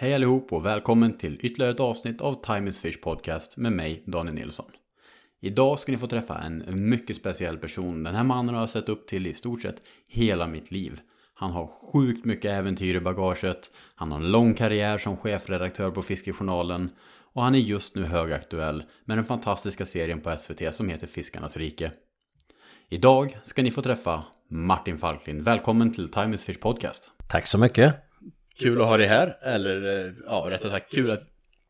Hej allihop och välkommen till ytterligare ett avsnitt av Time is Fish Podcast med mig, Daniel Nilsson. Idag ska ni få träffa en mycket speciell person. Den här mannen har jag sett upp till i stort sett hela mitt liv. Han har sjukt mycket äventyr i bagaget. Han har en lång karriär som chefredaktör på Fiskejournalen. Och han är just nu högaktuell med den fantastiska serien på SVT som heter Fiskarnas rike. Idag ska ni få träffa Martin Falklin. Välkommen till Time is Fish Podcast. Tack så mycket. Kul att ha dig här, eller eh, ja, rättare sagt kul att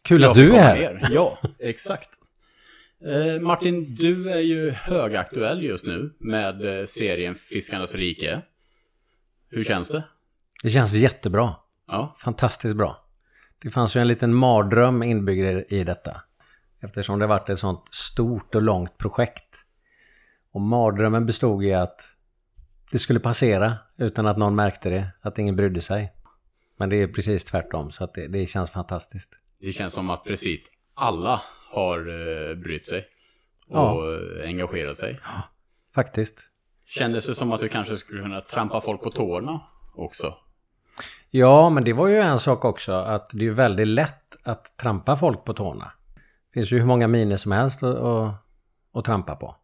Kul jag att du är här. ner. Ja, exakt. Eh, Martin, du är ju högaktuell just nu med eh, serien Fiskarnas rike. Hur känns det? Det känns jättebra. Ja, Fantastiskt bra. Det fanns ju en liten mardröm inbyggd i- i detta. Eftersom det varit ett sånt stort och långt projekt. Och mardrömmen bestod i att det skulle passera utan att någon märkte det. Att ingen brydde sig. Men det är precis tvärtom. Så att det, det känns fantastiskt. det känns som att precis alla har eh, brytt sig och Ja. eh, engagerat sig. Faktiskt. Kändes det som att du kanske skulle kunna trampa folk på tårna också? Ja, men det var ju en sak också att det är väldigt lätt att trampa folk på tårna. Det finns ju hur många miner som helst att, att, att trampa på.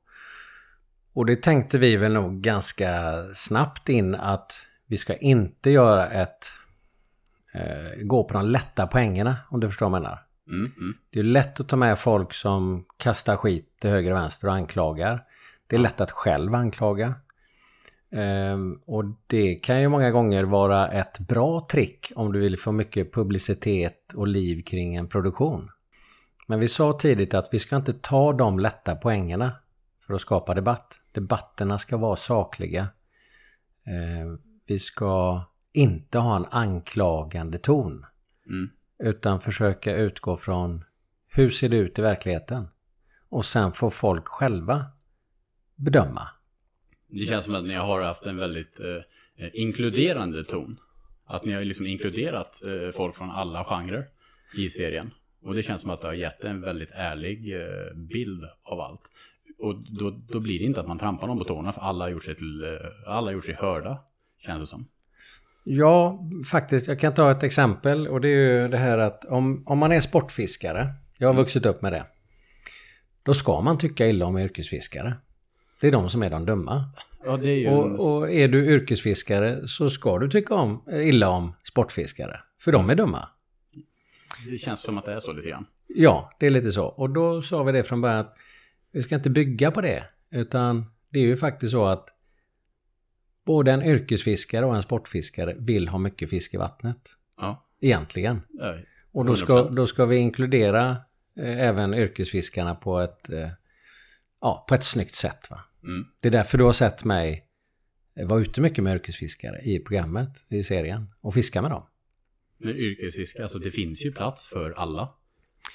Och det tänkte vi väl nog ganska snabbt in att vi ska inte göra ett... Eh, gå på de lätta poängerna, om du förstår vad jag menar. Mm, mm. Det är lätt att ta med folk som kastar skit till höger och vänster och anklagar. Det är lätt att själv anklaga. Ehm, och det kan ju många gånger vara ett bra trick om du vill få mycket publicitet och liv kring en produktion. Men vi sa tidigt att vi ska inte ta de lätta poängerna för att skapa debatt. Debatterna ska vara sakliga. Ehm, vi ska inte ha en anklagande ton. Mm. Utan försöka utgå från hur ser det ut i verkligheten? Och sen får folk själva bedöma. Det känns som att ni har haft en väldigt eh, inkluderande ton. Att ni har liksom inkluderat eh, folk från alla genrer i serien. Och det känns som att det har gett en väldigt ärlig eh, bild av allt. Och då, då blir det inte att man trampar någon på tårna för alla har gjort sig, till, eh, alla har gjort sig hörda. Känns det som. Ja, faktiskt. Jag kan ta ett exempel och det är ju det här att om, om man är sportfiskare, jag har vuxit upp med det, då ska man tycka illa om yrkesfiskare. Det är de som är de dumma. Ja, är ju... Och, och är du yrkesfiskare så ska du tycka om, illa om sportfiskare. För de är dumma. Det känns som att det är så lite grann. Ja, det är lite så. Och då sa vi det från början att vi ska inte bygga på det. Utan det är ju faktiskt så att både en yrkesfiskare och en sportfiskare vill ha mycket fisk i vattnet. Ja. Egentligen. ja. Och då ska, 100%. då ska vi inkludera eh, även yrkesfiskarna på ett, eh, ja, på ett snyggt sätt. Va? Mm. Det är därför du har sett mig eh, vara ute mycket med yrkesfiskare i programmet, i serien. Och fiska med dem. Men yrkesfiske, alltså det finns ju plats för alla.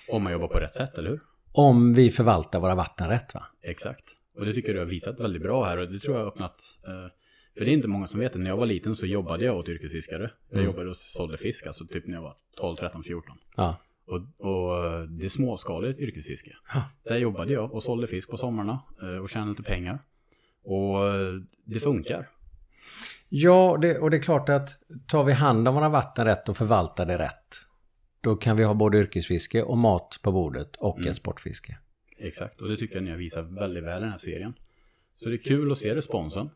Om man jobbar på rätt sätt, eller hur? Om vi förvaltar våra vatten rätt va? Exakt. Och det tycker jag du har visat väldigt bra här och det tror jag har öppnat. Eh, för det är inte många som vet det. När jag var liten så jobbade jag åt yrkesfiskare. Jag Mm. jobbade och sålde fisk, alltså typ när jag var 12, 13, 14. Ja. Och, och det är småskaligt yrkesfiske. Ja. Där jobbade jag och sålde fisk på sommarna eh, och tjänade lite pengar. Och eh, det funkar. Ja, det, och det är klart att tar vi hand om våra vatten rätt och förvaltar det rätt. Då kan vi ha både yrkesfiske och mat på bordet och Mm. ett sportfiske. Exakt, och det tycker jag ni har visat väldigt väl i den här serien. Så det är kul att se responsen.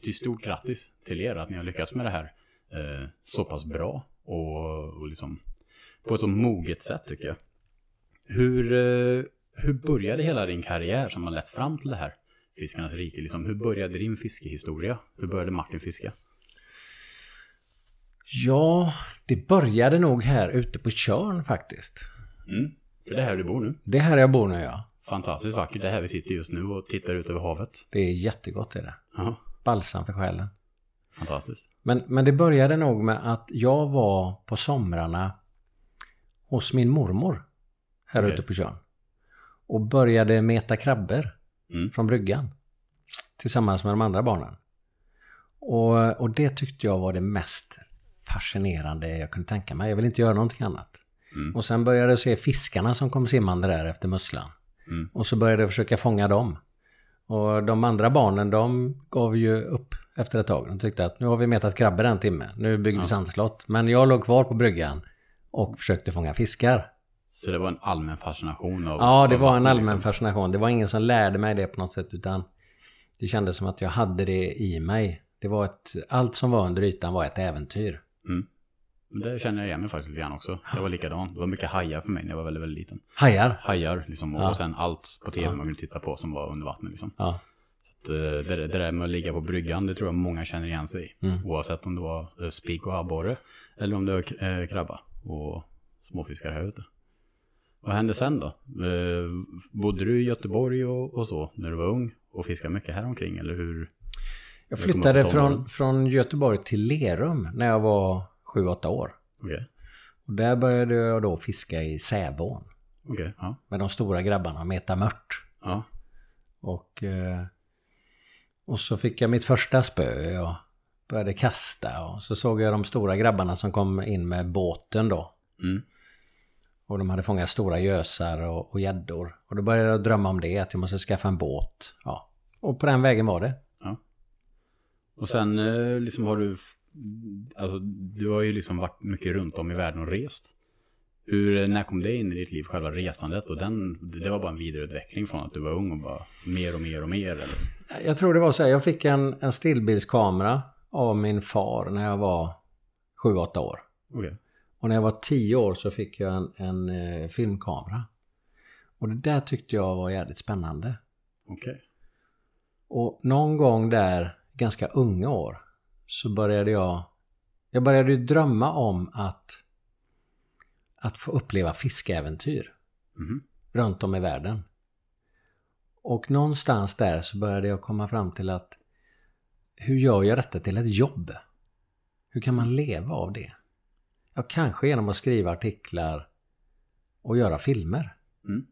Till stort grattis till er att ni har lyckats med det här eh, så pass bra och, och liksom på ett så moget sätt tycker jag. Hur, eh, hur började hela din karriär som har lett fram till det här Fiskarnas rike? Liksom, hur började din fiskehistoria? Hur började Martin fiska? Ja, det började nog här ute på Tjörn faktiskt. Mm, för det är här du bor nu. Det är här jag bor nu ja. Fantastiskt vackert. Det är här vi sitter just nu och tittar ut över havet. Det är jättegott är det. Ja, Balsam för själen. fantastiskt. Men, men det började nog med att jag var på somrarna hos min mormor. Här Okej. ute på Tjörn. Och började meta krabbor Mm. från bryggan. Tillsammans med de andra barnen. Och, och det tyckte jag var det mest fascinerande jag kunde tänka mig. Jag vill inte göra någonting annat. Mm. Och sen började jag se fiskarna som kom simmande där efter musslan. Mm. Och så började jag försöka fånga dem. Och de andra barnen de gav ju upp efter ett tag. De tyckte att nu har vi metat krabbor en timme. Nu bygger vi Ja. sandslott. Men jag låg kvar på bryggan och försökte fånga fiskar. Så det var en allmän fascination av Ja, det av var en allmän liksom. fascination. Det var ingen som lärde mig det på något sätt utan det kändes som att jag hade det i mig. Det var ett, allt som var under ytan var ett äventyr. Det känner jag igen mig faktiskt lite grann också. Jag var likadan. Det var mycket hajar för mig när jag var väldigt, väldigt liten. Hajar. Hajar liksom och Ja. sen allt på tv man kunde titta på som var under vattnet liksom. Ja. Så att, eh, det, det där med att ligga på bryggan, det tror jag många känner igen sig i. Mm. Oavsett om det var eh, spik och abborre eller om det var eh, krabba och småfiskar här ute. Vad hände sen då? Bodde du i Göteborg och, och så när du var ung och fiskade mycket här omkring eller hur? Jag flyttade från, från Göteborg till Lerum när jag var 7-8 år. Okej, Och där började jag då fiska i Sävån. okej, ja. Med de stora grabbarna, meta mört. ja. Och, eh, och så fick jag mitt första spö och började kasta. Och så såg jag de stora grabbarna som kom in med båten då. Mm. Och de hade fångat stora gösar och och gäddor. Och då började jag drömma om det, att jag måste skaffa en båt. Ja. Och på den vägen var det. Och sen eh, liksom har du, alltså du har ju liksom varit mycket runt om i världen och rest. Hur, när kom det in i ditt liv, själva resandet? Och den, det var bara en vidareutveckling från att du var ung och bara mer och mer och mer eller? Jag tror det var så här, jag fick en, en stillbildskamera av min far när jag var 7-8 år. Okej. Och när jag var 10 år så fick jag en, en eh, filmkamera. Och det där tyckte jag var jävligt spännande. Okej. Och någon gång där, ganska unga år, så började jag... Jag började drömma om att, att få uppleva fiskeäventyr Mhm. runt om i världen. Och någonstans där så började jag komma fram till att hur gör jag detta till ett jobb? Hur kan man leva av det? Ja, kanske genom att skriva artiklar och göra filmer. Mm.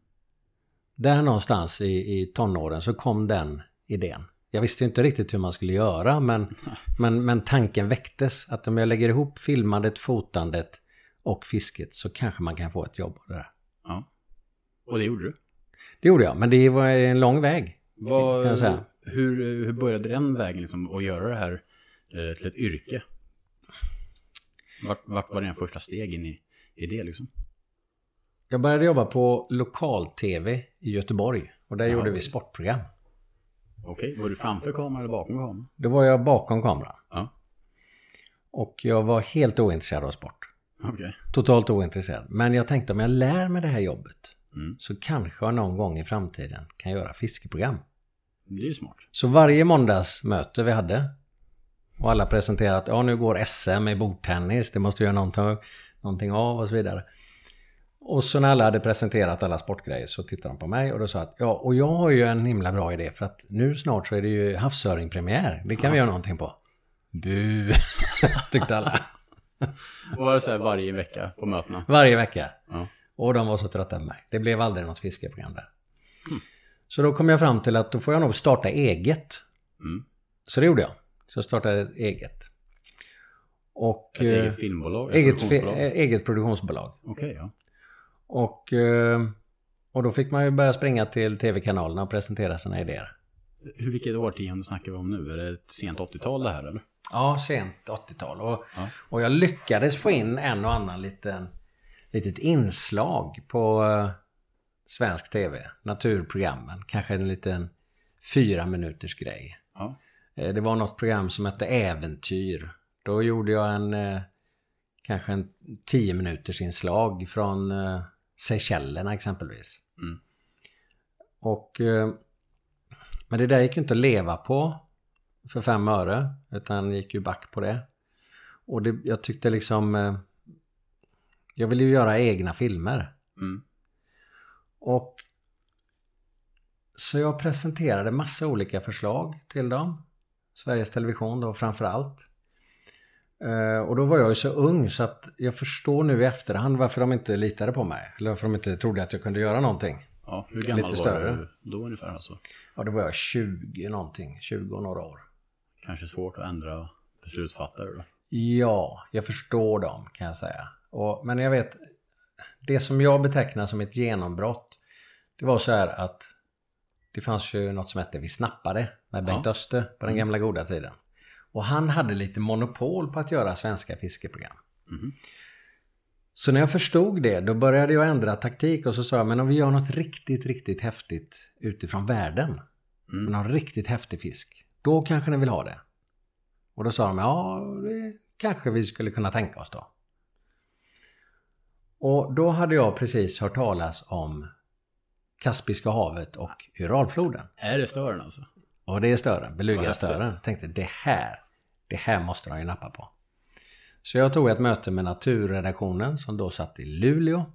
Där någonstans i, i tonåren så kom den idén. Jag visste inte riktigt hur man skulle göra men, men, men tanken väcktes att om jag lägger ihop filmandet, fotandet och fisket så kanske man kan få ett jobb av det där. Ja. Och det gjorde du? Det gjorde jag, men det var en lång väg. Säga. hur, hur började den vägen liksom att göra det här eh, till ett yrke? Vart, vart var dina första steg in i, i det liksom? Jag började jobba på lokal-tv i Göteborg och där Ja. gjorde vi sportprogram. Okej, var du framför kameran eller bakom kameran? Då var jag bakom kameran. Ja. Och jag var helt ointresserad av sport. Okej. Totalt ointresserad. Men jag tänkte om jag lär mig det här jobbet Mm. så kanske jag någon gång i framtiden kan göra fiskeprogram. Det är ju smart. Så varje måndagsmöte vi hade och alla presenterade att ja, nu går SM i bordtennis, det måste vi göra någonting, någonting av och så vidare. Och så när alla hade presenterat alla sportgrejer så tittade de på mig och då sa att ja, och jag har ju en himla bra idé för att nu snart så är det ju havsöringpremiär. Det kan vi göra någonting på. Bu, tyckte alla. Och var det så här varje vecka på mötena? Varje vecka. Ja. Och de var så trötta på mig. Det blev aldrig något fiskeprogram där. Så då kom jag fram till att då får jag nog starta eget. Mm. Så det gjorde jag. Så jag startade eget. Och... Ett eh, eget filmbolag? Ett eget, fi- produktionsbolag? eh, eget produktionsbolag. Okej, ja. Och, eh, och då fick man ju börja springa till tv-kanalerna och presentera sina idéer. Hur, vilket årtionde snackar vi om nu? Är det ett sent 80-tal det här eller? Ja, sent 80-tal. Och, Ja. och jag lyckades få in en och annan liten, litet inslag på eh, svensk tv. Naturprogrammen. Kanske en liten fyra minuters grej. Ja. Eh, Det var något program som hette Äventyr. Då gjorde jag en kanske en 10 minuters inslag från Seychellerna exempelvis. Mm. Och eh, men det där gick ju inte att leva på för fem öre utan gick ju back på det. Och det, jag tyckte liksom eh, jag ville ju göra egna filmer. Mm. Och så jag presenterade massa olika förslag till dem. Sveriges Television då framför allt. Eh, Och då var jag ju så ung så att jag förstår nu i efterhand varför de inte litade på mig. Eller varför de inte trodde att jag kunde göra någonting. Ja, hur gammal Lite var större. du då ungefär alltså? Ja, då var jag 20 någonting. 20 och några år. Kanske svårt att ändra beslutsfattare då? Ja, jag förstår dem kan jag säga. Och, men jag vet, det som jag betecknar som ett genombrott, det var så här att det fanns ju något som hette Vi snappade med Bengt Ja. Öster på den gamla goda tiden. Och han hade lite monopol på att göra svenska fiskeprogram. Mhm. Så när jag förstod det, då började jag ändra taktik och så sa jag, men om vi gör något riktigt, riktigt häftigt utifrån världen. Mm. Någon riktigt häftig fisk. Då kanske ni vill ha det. Och då sa de, ja, det kanske vi skulle kunna tänka oss då. Och då hade jag precis hört talas om Kaspiska havet och Uralfloden. Är det stören alltså? Och det är stören, belugastören. Tänkte det här, det här måste de ju nappa på. Så jag tog ett möte med naturredaktionen som då satt i Luleå.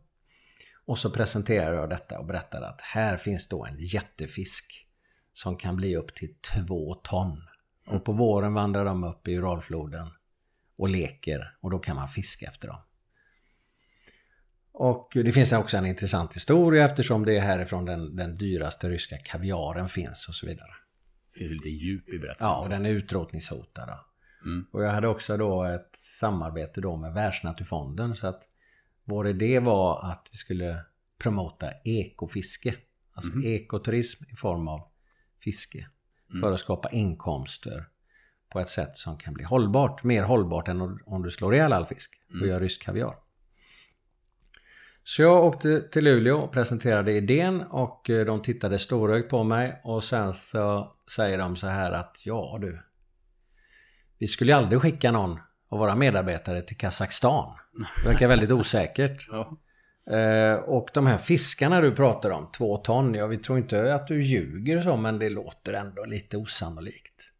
Och så presenterade jag detta och berättade att här finns då en jättefisk som kan bli upp till två ton. Och på våren vandrar de upp i Uralfloden och leker och då kan man fiska efter dem. Och det finns också en intressant historia eftersom det är härifrån den, den dyraste ryska kaviaren finns och så vidare. Finns lite djup i berättelsen. Ja, och den är utrotningshotad. Mm. Och jag hade också då ett samarbete då med Världsnaturfonden så att vår idé var att vi skulle promota ekofiske. Alltså Mhm. ekoturism i form av fiske. Mm. För att skapa inkomster på ett sätt som kan bli hållbart. Mer hållbart än om du slår ihjäl all fisk och Mm. gör rysk kaviar. Så jag åkte till Luleå och presenterade idén och eh, de tittade storögt på mig och sen så säger de så här att ja du. Vi skulle ju aldrig skicka någon av våra medarbetare till Kazakstan. Det verkar väldigt osäkert. Ja. Eh, och de här fiskarna du pratar om, två ton. Ja, vi tror inte att du ljuger så, men det låter ändå lite osannolikt.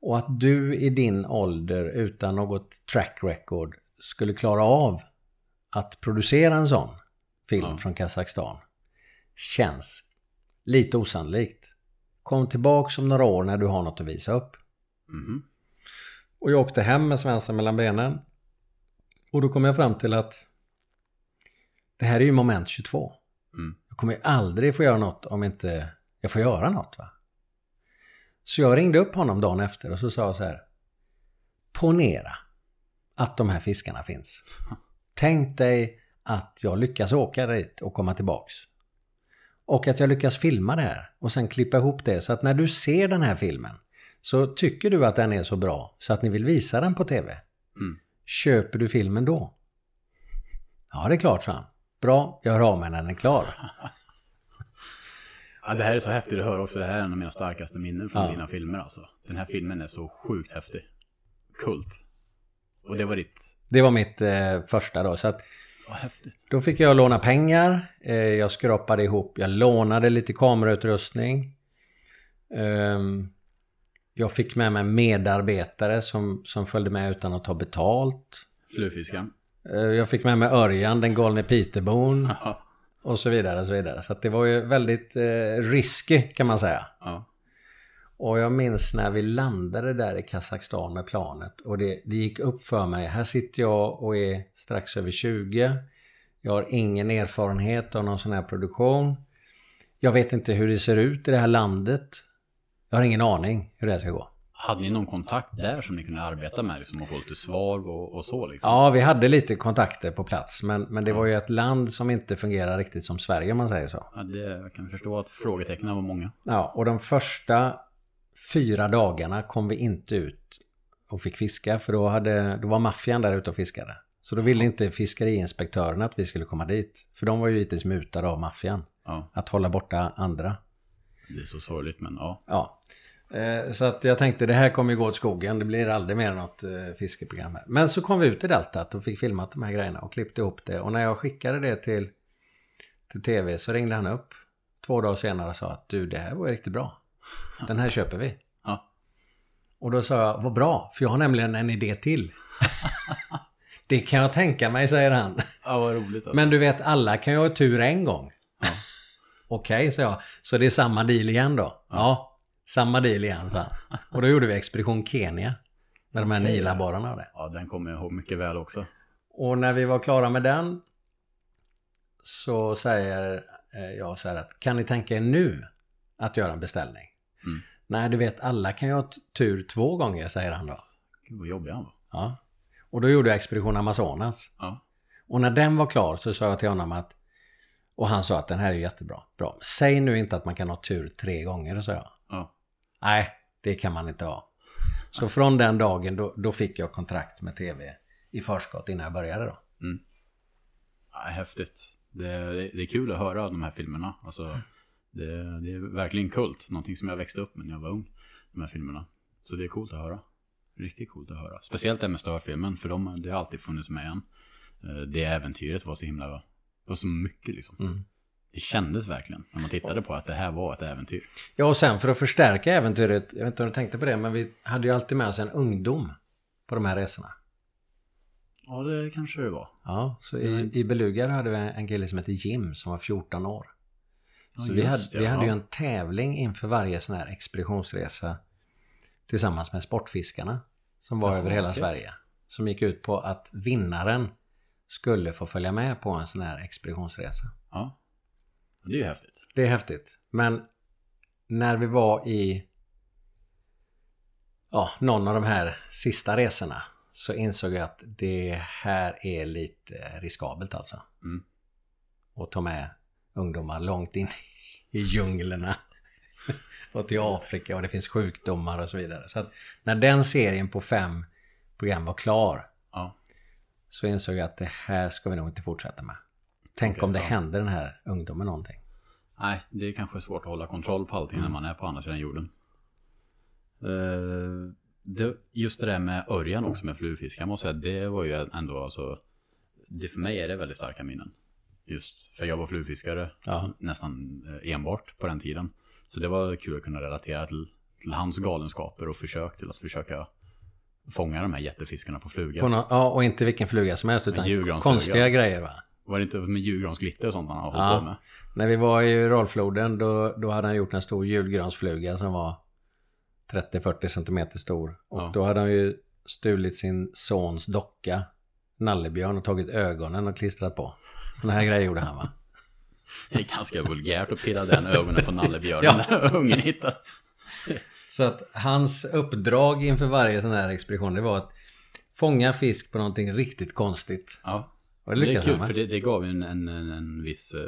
Och att du i din ålder utan något track record skulle klara av att producera en sån film Ja. från Kazakstan känns lite osannolikt. Kom tillbaks om några år när du har något att visa upp. Mhm. Och jag åkte hem med svansen mellan benen. Och då kom jag fram till att det här är ju moment 22. Mm. Jag kommer ju aldrig få göra något om inte jag får göra något. va. Så jag ringde upp honom dagen efter och så sa jag så här. Ponera att de här fiskarna finns. Tänk dig att jag lyckas åka dit och komma tillbaks. Och att jag lyckas filma det här och sen klippa ihop det så att när du ser den här filmen så tycker du att den är så bra så att ni vill visa den på TV. Mm. Köper du filmen då? Ja, det är klart, sa han. Bra, jag hör av mig när den är klar. Ja, det här är så häftigt att höra också. Det här är en av mina starkaste minnen från Ja. dina filmer alltså. Den här filmen är så sjukt häftig. Kult. Och det var ditt... Det var mitt eh, första då. Så att då fick jag låna pengar. Eh, jag skrapade ihop. Jag lånade lite kamerautrustning. Ehm, jag fick med mig medarbetare som, som följde med utan att ta betalt. Flugfiskan. Eh, jag fick med mig Örjan, den galne Peterbon. Och så vidare och så vidare. Så att det var ju väldigt eh, risky kan man säga. Ja. Och jag minns när vi landade där i Kazakstan med planet och det, det gick upp för mig. Här sitter jag och är strax över 20. Jag har ingen erfarenhet av någon sån här produktion. Jag vet inte hur det ser ut i det här landet. Jag har ingen aning hur det här ska gå. Hade ni någon kontakt där som ni kunde arbeta med liksom, och få lite svar och, och så liksom? Ja, vi hade lite kontakter på plats men, men det var ju ett land som inte fungerar riktigt som Sverige om man säger så. Ja, det, jag kan förstå att frågetecknen var många. Ja, och de första fyra dagarna kom vi inte ut och fick fiska för då, hade, då var maffian där ute och fiskade. Så då ville inte fiskeriinspektörerna att vi skulle komma dit. För de var ju givetvis mutade av maffian. Ja, Att hålla borta andra. det är så sorgligt men ja. Ja. Eh, Så att jag tänkte det här kommer ju gå åt skogen. Det blir aldrig mer något eh, fiskeprogram här. Men så kom vi ut i deltat och fick filmat de här grejerna och klippte ihop det. Och när jag skickade det till, till tv så ringde han upp två dagar senare och sa att du det här var riktigt bra. Den här köper vi. Ja. Och då sa jag, vad bra, för jag har nämligen en idé till. det kan jag tänka mig, säger han. Ja, vad roligt alltså. Men du vet, alla kan ju ha tur en gång. Okej, sa jag. Så det är samma deal igen då? Ja, samma deal igen, sa han. Och då gjorde vi Expedition Kenya. Med de här Okej. nilabborrarna och det. Ja, den kommer jag ihåg mycket väl också. Och när vi var klara med den så säger eh, jag så här att kan ni tänka er nu att göra en beställning? Mm. Nej, du vet alla kan ju ha tur två gånger, säger han då. Gud vad jobbig han var. Ja. Och då gjorde jag Expedition Amazonas. Ja. Och när den var klar så sa jag till honom att och han sa att den här är jättebra. Bra. Säg nu inte att man kan ha tur tre gånger, sa jag. Ja. Nej, det kan man inte ha. Så från den dagen då, då fick jag kontrakt med tv i förskott innan jag började då. Mm. häftigt. Det, det, det är kul att höra de här filmerna. Alltså, det, det är verkligen kult. Någonting som jag växte upp med när jag var ung. De här filmerna. Så det är coolt att höra. Riktigt coolt att höra. Speciellt det med störfilmen. För de, det har alltid funnits med en. Eh, Det äventyret var så himla... Det var så mycket liksom. Mm. Det kändes verkligen när man tittade på att det här var ett äventyr. Ja, och sen för att förstärka äventyret, jag vet inte om du tänkte på det, men vi hade ju alltid med oss en ungdom på de här resorna. Ja, det kanske det var. Ja, så i, i Beluga hade vi en kille som hette Jim som var 14 år. Ja, Så vi hade, det, vi hade ju ja. en tävling inför varje sån här expeditionsresa tillsammans med Sportfiskarna som var Jaha, över hela okej. Sverige. Som gick ut på att vinnaren skulle få följa med på en sån här expeditionsresa. Ja. Det är ju häftigt. Det är häftigt. Men när vi var i ja, någon av de här sista resorna så insåg jag att det här är lite riskabelt alltså. Mm. Och ta med ungdomar långt in i djunglerna. och till Afrika och det finns sjukdomar och så vidare. Så att när den serien på fem program var klar Ja. så insåg jag att det här ska vi nog inte fortsätta med. Tänk Okej, om det ja. händer den här ungdomen någonting. Nej, det är kanske svårt att hålla kontroll på allting Mm. när man är på andra sidan jorden. Eh, det, just det där med Örjan också med flugfiskar måste jag säga, det var ju ändå alltså det För mig är det väldigt starka minnen. Just för jag var flugfiskare Ja. nästan eh, enbart på den tiden. Så det var kul att kunna relatera till, till hans galenskaper och försök till att försöka fånga de här jättefiskarna på fluga. På nå- ja, och inte vilken fluga som helst utan konstiga grejer va. Var det inte med julgransglitter och sånt han har hållit Ja. på med? När vi var i Rollfloden då, då hade han gjort en stor julgransfluga som var 30-40 centimeter stor. Och Ja. då hade han ju stulit sin sons docka, Nallebjörn, och tagit ögonen och klistrat på. Sådana här grejer gjorde han va. Det är ganska vulgärt att pirra den ögonen på nallebjörnen Ja. när ungen hittar. Så att hans uppdrag inför varje sån här expedition det var att fånga fisk på någonting riktigt konstigt. Ja. Och det Det är lyckades kul för det, det gav ju en, en, en, viss uh,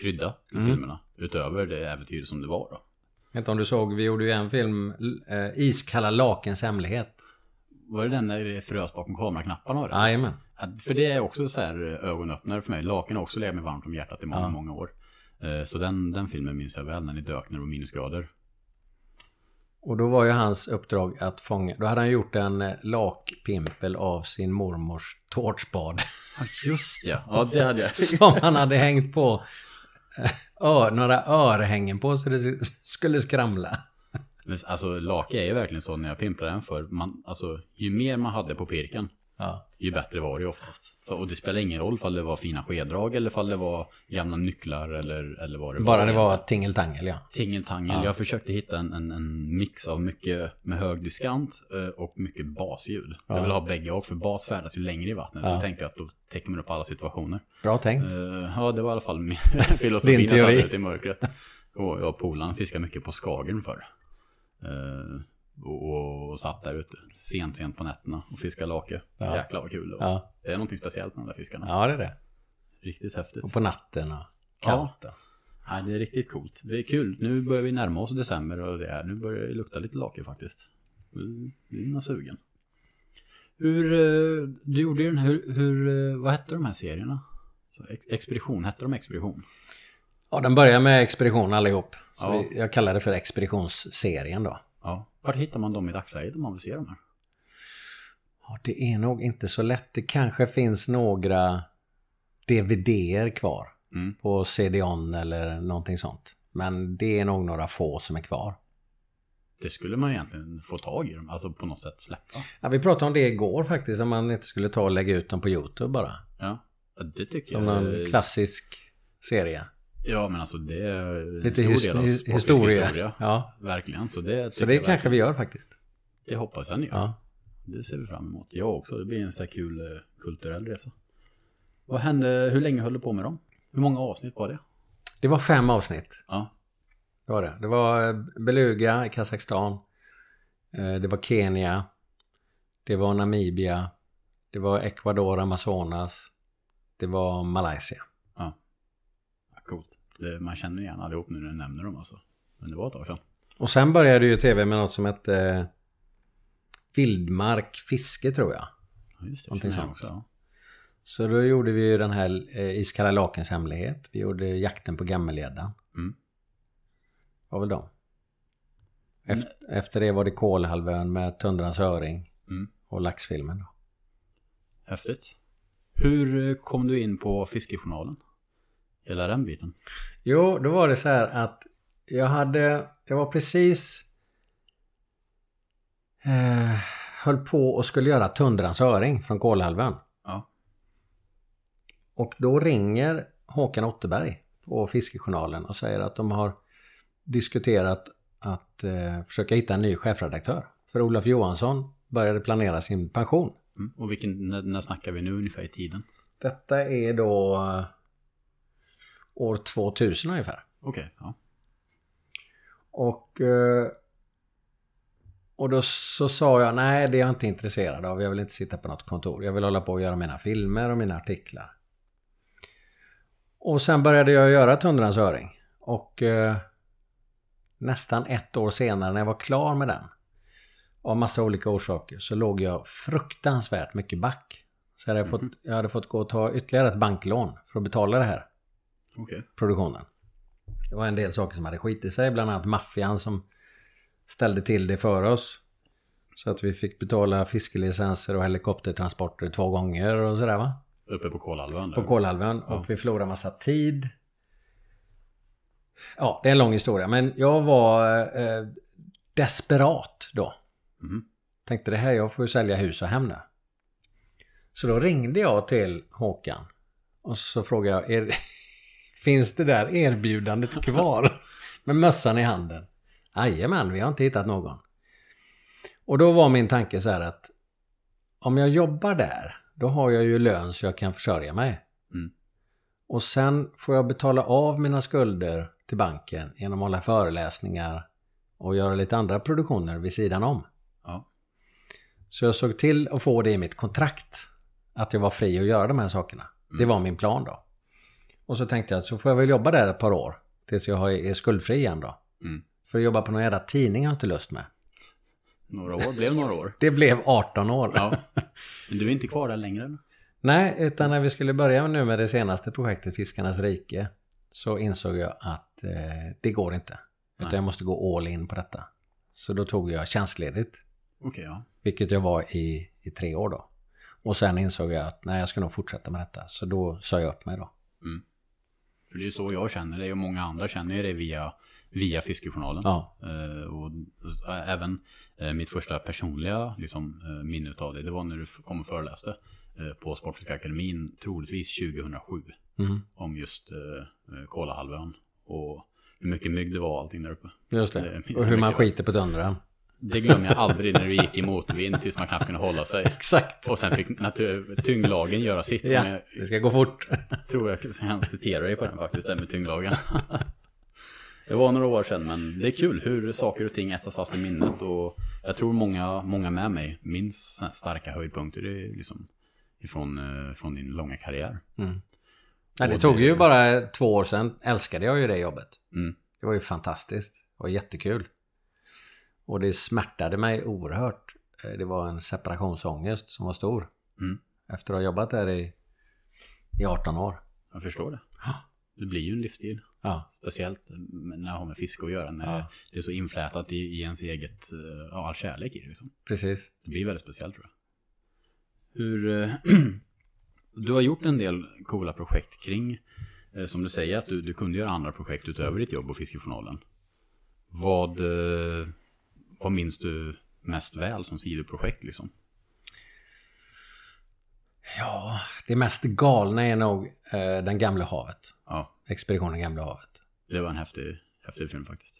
krydda till Mm. filmerna. Utöver det äventyr som det var då. Jag vet inte om du såg, vi gjorde ju en film, eh, Iskalla Lakens hemlighet. Var det den där det frös bakom kameraknapparna? Jajamän. För det är också så här eh, ögonöppnare för mig. Laken har också legat mig varmt om hjärtat i många, Ja. många år. Eh, Så den, den filmen minns jag väl när ni dök när det var minusgrader. Och då var ju hans uppdrag att fånga, då hade han gjort en eh, lakpimpel av sin mormors tårtspad. Just ja. Ja, det hade jag. som han hade hängt på ör, några örhängen på så det skulle skramla. Alltså lake är ju verkligen så när jag pimplar den för man, alltså ju mer man hade på pirken Ja. ju bättre var det oftast. Så, och det spelar ingen roll ifall det var fina skeddrag eller ifall det var gamla nycklar eller, eller vad det Bara var. det var tingeltangel ja. Tingeltangel. Ja. Jag försökte hitta en, en, en mix av mycket med hög diskant eh, och mycket basljud. Ja. Jag vill ha bägge och för bas färdas ju längre i vattnet. Så Ja. jag tänkte att då täcker man upp alla situationer. Bra tänkt. Eh, ja, det var i alla fall min filosofi när jag satt ute i mörkret. Och jag och polaren fiskade mycket på Skagern förr. Eh, och, och, och satt där ute sent, sent på nätterna och fiskade lake. Ja. Jäklar vad kul det var. Ja. Det är någonting speciellt med de där fiskarna. ja, det är det. Riktigt häftigt. Och på natten och kallt. Ja. Ja, det är riktigt coolt. Det är kul. Nu börjar vi närma oss december och det är, nu börjar det lukta lite lake faktiskt. Nu man sugen. Hur, eh, du gjorde ju den här, hur, hur, eh, vad hette de här serierna? Expedition, hette de Expedition? Ja, den börjar med Expedition allihop. Så Ja. jag kallar det för Expeditionsserien då. Ja. Vart hittar man dem i dagsläget om man vill se dem här? Ja, det är nog inte så lätt. Det kanske finns några DVD-er kvar. Mm. På CD-ON eller någonting sånt. Men det är nog några få som är kvar. Det skulle man egentligen få tag i dem, alltså på något sätt släppa. Ja, vi pratade om det igår faktiskt. Om man inte skulle ta och lägga ut dem på YouTube bara. Ja, det tycker Som jag. någon klassisk serie. Ja, men alltså det är en Lite stor his del av his- historia. historia. Ja. Verkligen, så det Så det kanske vi gör faktiskt. Det hoppas jag ni gör. Ja. Det ser vi fram emot. Jag också. Det blir en sån här kul eh, kulturell resa. Vad hände? Hur länge höll du på med dem? Hur många avsnitt var det? Det var fem avsnitt. Ja. Det var det. Det var eh, Beluga i Kazakstan. Eh, Det var Kenya. Det var Namibia. Det var Ecuador, Amazonas. Det var Malaysia. Ja. ja. Det, man känner igen allihop nu när du nämner dem alltså. Men det var ett tag sedan. Och sen började ju tv med något som hette eh, Vildmark fiske tror jag. Ja, just det. Någonting sånt. Också, Så då gjorde vi ju den här eh, Iskalla Lakens hemlighet. Vi gjorde Jakten på Gammelgäddan. Mm. var väl de. Efter, efter det var det Kolhalvön med Tundrans öring Mm. och laxfilmen. Då. Häftigt. Hur eh, kom du in på Fiskejournalen? Hela den biten? Jo, då var det så här att jag hade, jag var precis eh, höll på och skulle göra Tundrans öring från Kolhalvön. Ja. Och då ringer Håkan Otterberg på Fiskejournalen och säger att de har diskuterat att eh, försöka hitta en ny chefredaktör. För Olof Johansson började planera sin pension. Mm. Och vilken, när, när snackar vi nu ungefär i tiden? Detta är då år 2000 ungefär. Okej, ja. Och, eh, och då så sa jag nej det är jag inte intresserad av. Jag vill inte sitta på något kontor. Jag vill hålla på och göra mina filmer och mina artiklar. Och sen började jag göra Tundrans öring. Och eh, nästan ett år senare när jag var klar med den. Av massa olika orsaker så låg jag fruktansvärt mycket back. Så jag hade, fått, jag hade fått gå och ta ytterligare ett banklån för att betala det här Okej. produktionen. Det var en del saker som hade skitit sig, bland annat maffian som ställde till det för oss. Så att vi fick betala fiskelicenser och helikoptertransporter två gånger och sådär va. Uppe på Kolhalvön? På. Kolhalvön. Ja. Och vi förlorade massa tid. Ja, det är en lång historia. Men jag var eh, desperat då. Mhm. Tänkte det här, jag får ju sälja hus och hem nu. Så då ringde jag till Håkan. Och så frågade jag, är, finns det där erbjudandet kvar? Med mössan i handen. Jajamän, vi har inte hittat någon. Och då var min tanke så här att om jag jobbar där, då har jag ju lön så jag kan försörja mig. Mm. Och sen får jag betala av mina skulder till banken genom att hålla föreläsningar och göra lite andra produktioner vid sidan om. Ja. Så jag såg till att få det i mitt kontrakt. Att jag var fri att göra de här sakerna. Det var min plan då. Och så tänkte jag att så får jag väl jobba där ett par år. Tills jag är skuldfri igen då. Mm. För att jobba på någon jävla tidning har jag inte lust med. Några år, blev några år. Det blev 18 år. Ja. Men du är inte kvar där längre eller? Nej, utan när vi skulle börja nu med det senaste projektet Fiskarnas rike så insåg jag att eh, det går inte. Utan Nej. jag måste gå all in på detta. Så då tog jag tjänstledigt. Okej, ja. Vilket jag var i, i tre år då. Och sen insåg jag att nej, jag ska nog fortsätta med detta. Så då sa jag upp mig då. För det är så jag känner det och många andra känner det via, via Fiskejournalen. Ja. Eh, och och även eh, mitt första personliga liksom, eh, minne av det, det var när du kom och föreläste eh, på Sportfiskakademin, troligtvis 2007. Mhm. Om just eh, eh, Kolahalvön. Och hur mycket mygg det var och allting där uppe. Just Det Och hur man skiter på Dundra. Det glömmer jag aldrig när du gick i motvind tills man knappt kunde hålla sig. Exakt. Och sen fick natur- tyngdlagen göra sitt. Ja, Men det ska gå fort. jag tror jag kan citera dig på den faktiskt, den med tyngdlagen. Det var några år sedan, men det är kul hur saker och ting etsas fast i minnet. Och jag tror många, många med mig minns starka höjdpunkter det är liksom ifrån, eh, från din långa karriär. Mm. Nej, det Och tog det- ju bara två år sedan älskade jag ju det jobbet. Mm. Det var ju fantastiskt. Var jättekul. Och det smärtade mig oerhört. Eh, Det var en separationsångest som var stor. Mm. Efter att ha jobbat där i, i 18 år. Jag förstår det. Det blir ju en livsstil. Ja, Speciellt när det har med fiske att göra. När Ja. det är så inflätat i, i ens eget, eh, ja, all kärlek i det liksom. precis. Det blir väldigt speciellt tror jag. Hur... eh, du har gjort en del coola projekt kring, som du säger, att du, du kunde göra andra projekt utöver ditt jobb och Fiskejournalen. Vad, vad minns du mest väl som sidoprojekt liksom? Ja, det mest galna är nog eh, Den gamla havet. Ja, Expeditionen Gamla havet. det var en häftig, häftig film faktiskt.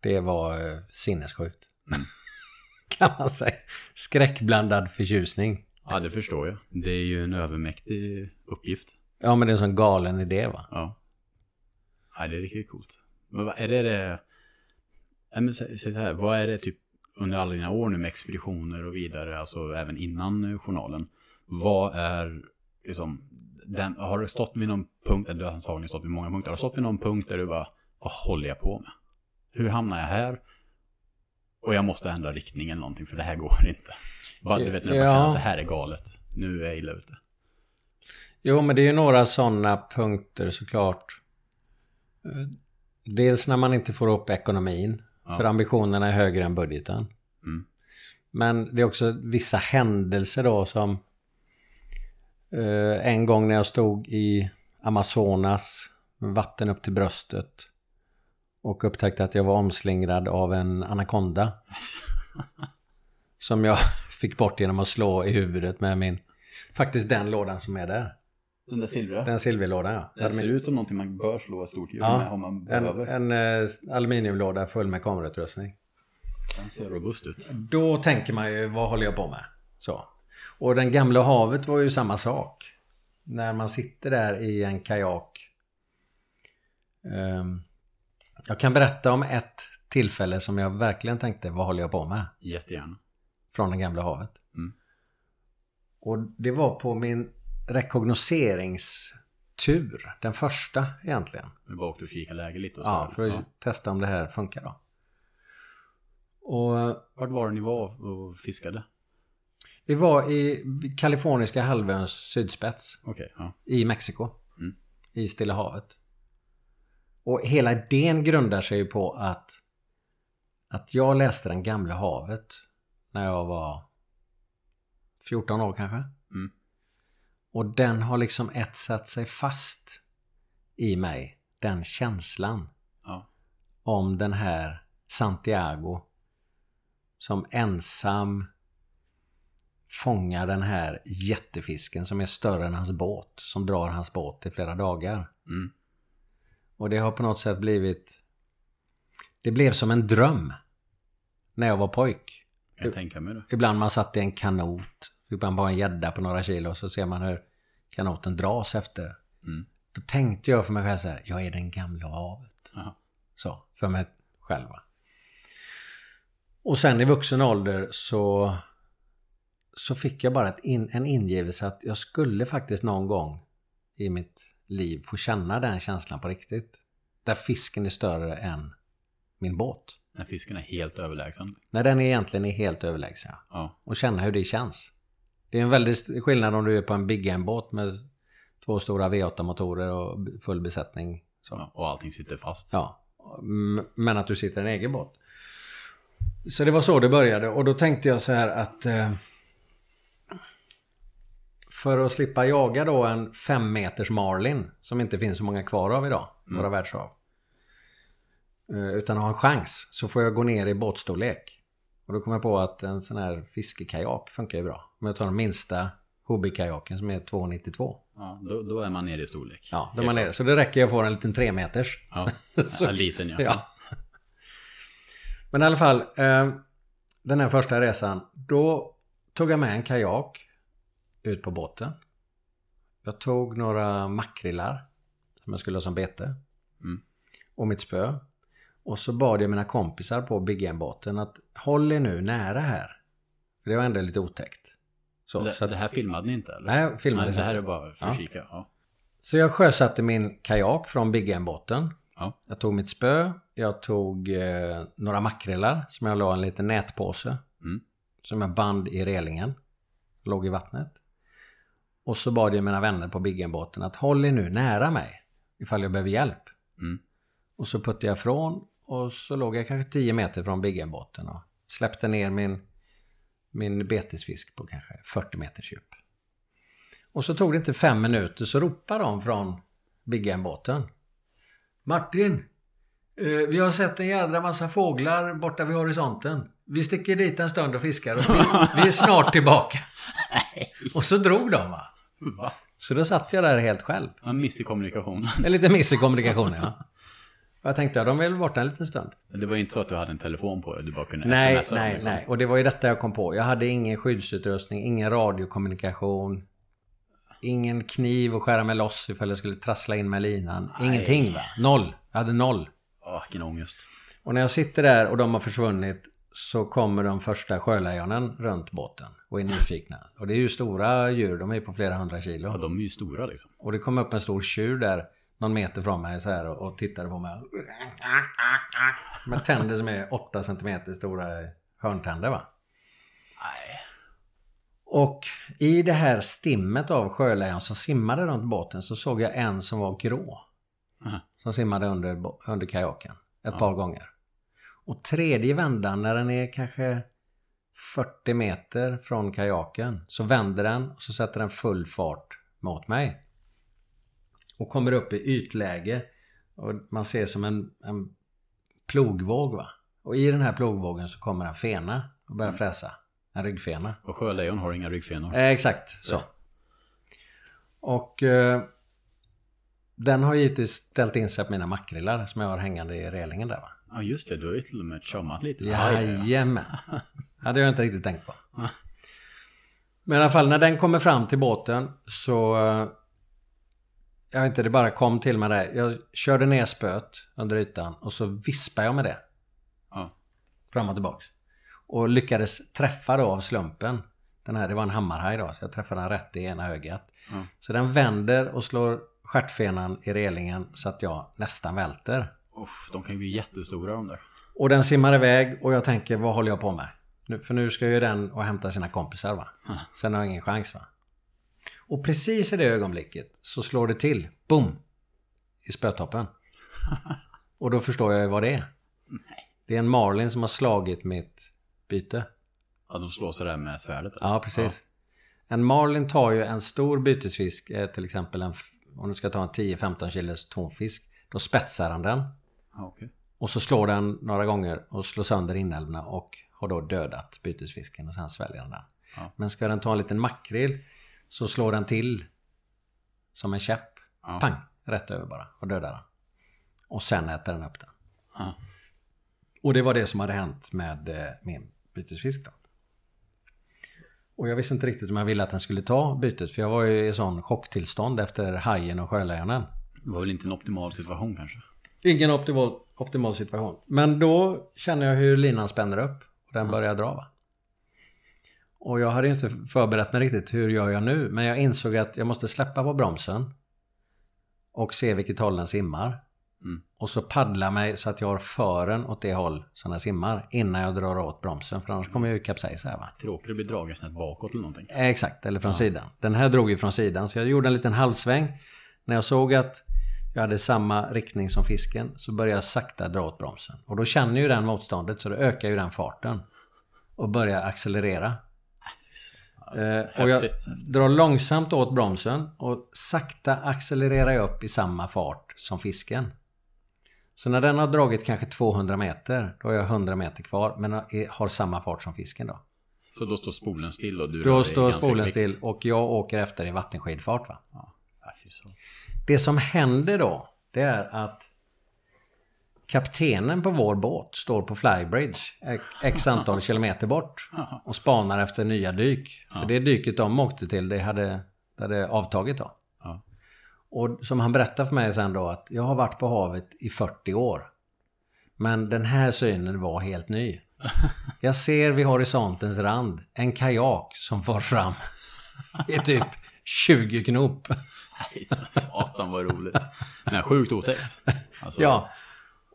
Det var eh, sinnessjukt. Mm. kan man säga. Skräckblandad förtjusning. Ja, det förstår jag. Det är ju en övermäktig uppgift. Ja, men det är en sån galen idé va? Ja. Ja, det är riktigt coolt. Men vad är det det... Men Säg så här, vad är det typ under alla dina år nu med expeditioner och vidare, alltså även innan eh, journalen. Vad är liksom, den, har du stått vid någon punkt, eller du har antagligen stått vid många punkter, har du stått vid någon punkt där du bara, vad håller jag på med? Hur hamnar jag här? Och jag måste ändra riktning eller någonting, för det här går inte. Bara, du vet när jag bara känner att det här är galet. Nu är jag illa ute. Jo, men det är ju några sådana punkter såklart. Eh, Dels när man inte får upp ekonomin. Ja. För ambitionerna är högre än budgeten. Mm. Men det är också vissa händelser då som... Eh, en gång när jag stod i Amazonas, med vatten upp till bröstet. Och upptäckte att jag var omslingrad av en anakonda. som jag fick bort genom att slå i huvudet med min... Faktiskt den lådan som är där. Den där silvriga. Den silverlådan ja. Den ser ut som någonting man bör slå ett stort djur Ja, med om man En, behöver. en eh, aluminiumlåda full med kamerautrustning. Den ser robust ut. Då tänker man ju, vad håller jag på med? Så. Och den gamla havet var ju samma sak. När man sitter där i en kajak. Ehm, jag kan berätta om ett tillfälle som jag verkligen tänkte, vad håller jag på med? Jättegärna. Från det gamla havet. Mm. Och det var på min rekognoseringstur. Den första egentligen. Vi bara åkte och kikade läge lite. Och Ja, för att testa om det här funkar då. Och Vart var det ni var och fiskade? vi var i kaliforniska halvöns sydspets Okej, ja. i Mexiko. Mm. I Stilla havet. Och hela idén grundar sig ju på att att jag läste Den gamla havet när jag var 14 år kanske. Och den har liksom etsat sig fast i mig. Den känslan Ja. om den här Santiago som ensam fångar den här jättefisken som är större än hans båt. Som drar hans båt i flera dagar. Mm. Och det har på något sätt blivit... Det blev som en dröm. När jag var pojk. Jag tänka mig det. Ibland man satt i en kanot. Fick man bara en gädda på några kilo så ser man hur kanoten dras efter. Mm. Då tänkte jag för mig själv så här. Jag är den gamla havet. Jaha. Så, för mig själv. Och sen i vuxen ålder så så fick jag bara in, en ingivelse att jag skulle faktiskt någon gång i mitt liv få känna den känslan på riktigt. Där fisken är större än min båt. När fisken är helt överlägsen. När den egentligen är helt överlägsen. Ja. Och känna hur det känns. Det är en väldig skillnad om du är på en Big Game-båt med två stora V8-motorer och full besättning. Ja. Och allting sitter fast. Ja. Men att du sitter i en egen båt. Så det var så det började och då tänkte jag så här att eh, för att slippa jaga då en fem meters marlin som inte finns så många kvar av idag, våra världshav. Eh, utan ha en chans så får jag gå ner i båtstorlek. Och då kom jag på att en sån här fiskekajak funkar ju bra. Om jag tar den minsta hobbykajaken som är 2,92. Ja, då, då är man nere i storlek. Ja, då är man nere. Så det räcker jag får en liten 3 meters. Ja, Så- liten ja. Ja. Men i alla fall, eh, den här första resan. Då tog jag med en kajak ut på båten. Jag tog några makrillar som jag skulle ha som bete. Mm. Och mitt spö. Och så bad jag mina kompisar på Big Game-båten att håll er nu nära här. För det var ändå lite otäckt. Så, Det, så, att, det här filmade ni inte eller? Nej, filmade Nej, det här inte. är bara för Ja. kika. Ja. så jag sjösatte min kajak från Big Game-båten. Ja. Jag tog mitt spö, jag tog eh, några makrillar som jag la en liten nätpåse. Mm. Som jag band i relingen. Låg i vattnet. Och så bad jag mina vänner på Biggenbåten att håll er nu nära mig. Ifall jag behöver hjälp. Mm. Och så puttade jag ifrån och så låg jag kanske 10 meter från Biggenbåten och släppte ner min, min betesfisk på kanske 40 meters djup. Och så tog det inte fem minuter så ropade de från Biggenbåten. Martin! eh, Vi har sett en jädra massa fåglar borta vid horisonten. Vi sticker dit en stund och fiskar och vi, vi är snart tillbaka. Och så drog de. Va? Så då satt jag där helt själv. En miss i kommunikationen. En liten miss i kommunikationen ja. Och jag tänkte de är väl borta en liten stund. Det var ju inte så att du hade en telefon på dig. Du bara kunde Nej, smsa nej, liksom. nej. Och det var ju detta jag kom på. Jag hade ingen skyddsutrustning, ingen radiokommunikation. Ingen kniv att skära mig loss ifall jag skulle trassla in med linan. Nej. Ingenting va? Noll. Jag hade noll. Åh, vilken ångest. Och när jag sitter där och de har försvunnit så kommer de första sjölejonen runt båten och är nyfikna. Och det är ju stora djur, de är på flera hundra Ja, kilo. de är ju stora liksom. Och det kom upp en stor tjur där någon meter från mig så här och, och tittade på mig. Med tänder som är 8 cm stora hörntänder va. Nej. Och i det här stimmet av sjölejon som simmade runt båten så såg jag en som var grå. Aha. Som simmade under, under kajaken ett par gånger. Och tredje vändan när den är kanske 40 meter från kajaken så vänder den och så sätter den full fart mot mig. Och kommer upp i ytläge. Och man ser som en, en plogvåg va. Och i den här plogvågen så kommer en fena och börjar fräsa. En ryggfena. Och sjölejon har inga ryggfenor. Eh, exakt så. Och eh, den har givetvis ställt in sig på mina makrillar som jag har hängande i relingen där va. Ja just det, du har ju till och med chummat lite. Jajamän. hade jag inte riktigt tänkt på. Men i alla fall när den kommer fram till båten så... Jag vet inte, det bara kom till mig där. Jag körde ner spöet under ytan och så vispade jag med det. Ja. Fram och tillbaks. Och lyckades träffa då av slumpen. Den här, det var en hammarhaj då, så jag träffade den rätt i ena ögat. Ja. Så den vänder och slår stjärtfenan i relingen så att jag nästan välter. Uff, de kan ju bli jättestora de där. Och den simmar iväg och jag tänker, vad håller jag på med? Nu, för nu ska ju den och hämta sina kompisar va. Sen har jag ingen chans va. Och precis i det ögonblicket så slår det till. Boom! I spötoppen. Och då förstår jag ju vad det är. Det är en marlin som har slagit mitt byte. Ja, de slår sig där med svärdet. Ja, precis. En marlin tar ju en stor bytesfisk, eh, till exempel en, om du ska ta en 10-15 kilos tonfisk. Då spetsar han den. Ja, okej. Och så slår den några gånger och slår sönder inälvorna och har då dödat bytesfisken och sen sväljer den den. Ja. Men ska den ta en liten makrill så slår den till som en käpp. Ja. Pang! Rätt över bara och dödar den. Och sen äter den upp den. Ja. Och det var det som hade hänt med eh, min bytesfisk då. Och jag visste inte riktigt om jag ville att den skulle ta bytet för jag var ju i sån chocktillstånd efter hajen och sjölejonen. Det var väl inte en optimal situation kanske? Ingen optimal, optimal situation. Men då känner jag hur linan spänner upp och den börjar dra va. Och jag hade inte förberett mig riktigt hur gör jag nu. Men jag insåg att jag måste släppa på bromsen. Och se vilket håll den simmar. Mm. Och så paddla mig så att jag har fören åt det håll som den simmar. Innan jag drar åt bromsen. För annars kommer jag ju kapsejsa här va. Tråkigt att bli dragen snett bakåt eller någonting. Eh, Exakt, eller från sidan. Den här drog ju från sidan så jag gjorde en liten halvsväng. När jag såg att jag hade samma riktning som fisken så började jag sakta dra åt bromsen. Och då känner ju den motståndet så då ökar ju den farten. Och börjar accelerera. Eh, och jag Häftigt. drar långsamt åt bromsen och sakta accelererar jag upp i samma fart som fisken. Så när den har dragit kanske 200 meter, då har jag 100 meter kvar men har samma fart som fisken då. Så då står spolen still och du Då står spolen still och jag åker efter i vattenskidfart va. Ja. Det som händer då, det är att kaptenen på vår båt står på flybridge x antal kilometer bort och spanar efter nya dyk. För det dyket de åkte till, det hade, det hade avtagit då. Och som han berättar för mig sen då att jag har varit på havet i 40 år. Men den här synen var helt ny. Jag ser vid horisontens rand en kajak som far fram i typ 20 knop. Nej, satan vad roligt. Men sjukt otäckt. Alltså, Ja.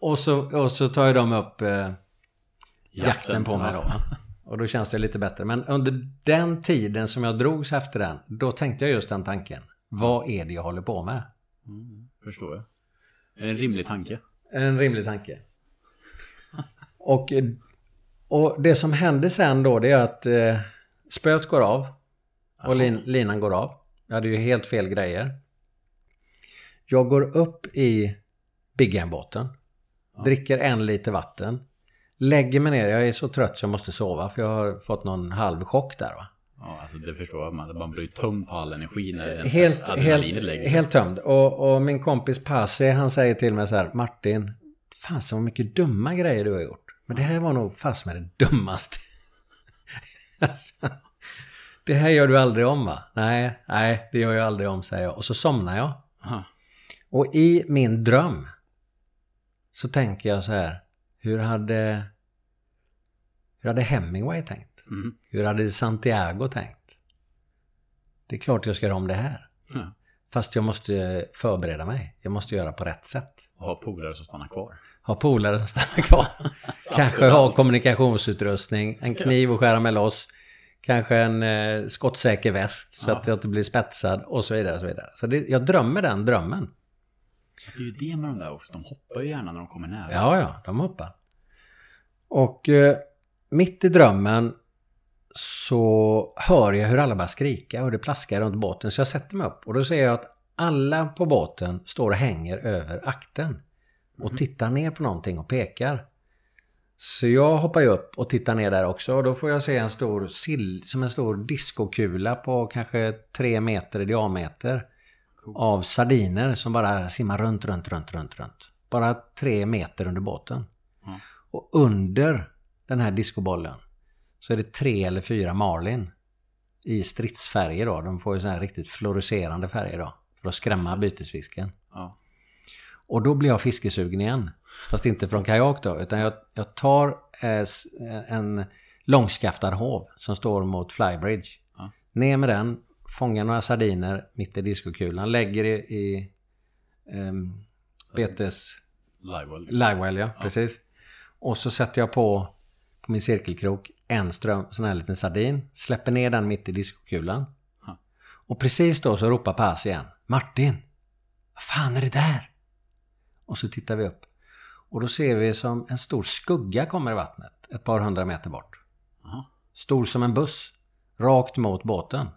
Och så, och så tar ju de upp eh, jakten på mig då. Och då känns det lite bättre. Men under den tiden som jag drogs efter den, då tänkte jag just den tanken. Vad är det jag håller på med? Förstår jag. En rimlig tanke? En rimlig tanke. Och, och det som hände sen då, det är att eh, spöet går av. Och lin, linan går av. Jag hade ju helt fel grejer. Jag går upp i Big Game-båten. Dricker en liter vatten. Lägger mig ner. Jag är så trött så jag måste sova. För jag har fått någon halv chock där va. Ja, alltså det förstår jag. Man, man blir tömd på all energi när Helt, helt, lägger helt tömd. Och, och min kompis Pasi han säger till mig så här. Martin. Fan så mycket dumma grejer du har gjort. Men det här var nog fast med det dummaste. Alltså, det här gör du aldrig om va? Nej, nej det gör jag aldrig om säger jag. Och så somnar jag. Aha. Och i min dröm så tänker jag så här. Hur hade, hur hade Hemingway tänkt? Mm. Hur hade Santiago tänkt? Det är klart jag ska göra om det här. Ja. Fast jag måste förbereda mig. Jag måste göra på rätt sätt. Och ha polare som stannar kvar. Ha polare som stannar kvar. Kanske ha kommunikationsutrustning, en kniv att skära med loss. Kanske en eh, skottsäker väst så Ja. att jag inte blir spetsad och så vidare. Och så vidare. så det, jag drömmer den drömmen. Det är ju det med de där också. De hoppar ju gärna när de kommer nära. Ja, ja, de hoppar. Och eh, mitt i drömmen så hör jag hur alla börjar skrika och det plaskar runt båten. Så jag sätter mig upp och då ser jag att alla på båten står och hänger över akten. Och tittar ner på någonting och pekar. Så jag hoppar ju upp och tittar ner där också och då får jag se en stor sill, som en stor diskokula på kanske tre meter i diameter. Cool. Av sardiner som bara simmar runt, runt, runt, runt, runt. Bara tre meter under båten. Ja. Och under den här diskobollen så är det tre eller fyra marlin. I stridsfärger då. De får ju så här riktigt fluorescerande färger då. För att skrämma bytesfisken. Ja. Och då blir jag fiskesugen igen. Fast inte från kajak då. Utan jag, jag tar eh, s- en långskaftad hov som står mot flybridge. Ja. Ner med den. Fångar några sardiner mitt i diskokulan. Lägger i, i ehm, betes... Livewell. Livewell ja, precis. Och så sätter jag på, på min cirkelkrok en ström, sån här liten sardin. Släpper ner den mitt i diskokulan. Ja. Och precis då så ropar Pass igen. Martin! Vad fan är det där? Och så tittar vi upp. Och då ser vi som en stor skugga kommer i vattnet. Ett par hundra meter bort. Jaha. Stor som en buss. Rakt mot båten.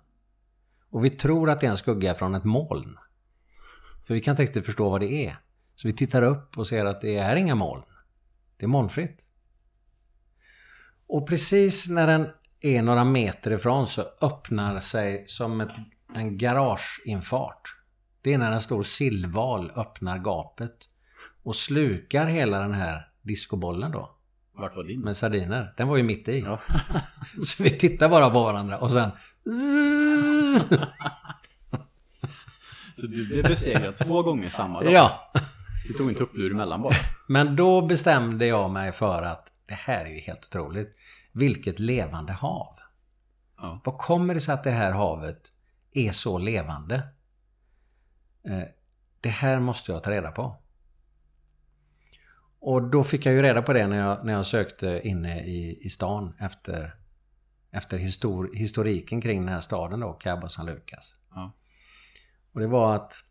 Och vi tror att det är en skugga från ett moln. För vi kan inte riktigt förstå vad det är. Så vi tittar upp och ser att det är inga moln. Det är molnfritt. Och precis när den är några meter ifrån så öppnar sig som ett, en garageinfart. Det är när en stor sillval öppnar gapet och slukar hela den här diskobollen då. Vart var din? Med sardiner. Den var ju mitt i. Ja. Så vi tittar bara på varandra och sen... Så du blev besegrad två gånger samma dag? Ja. Du tog en tupplur emellan bara? Men då bestämde jag mig för att det här är ju helt otroligt. Vilket levande hav. Ja. Vad kommer det sig att det här havet är så levande? Eh, Det här måste jag ta reda på. Och då fick jag ju reda på det när jag, när jag sökte inne i, i stan efter, efter histor, historiken kring den här staden då, Cabo San Lucas. Ja. Och det var att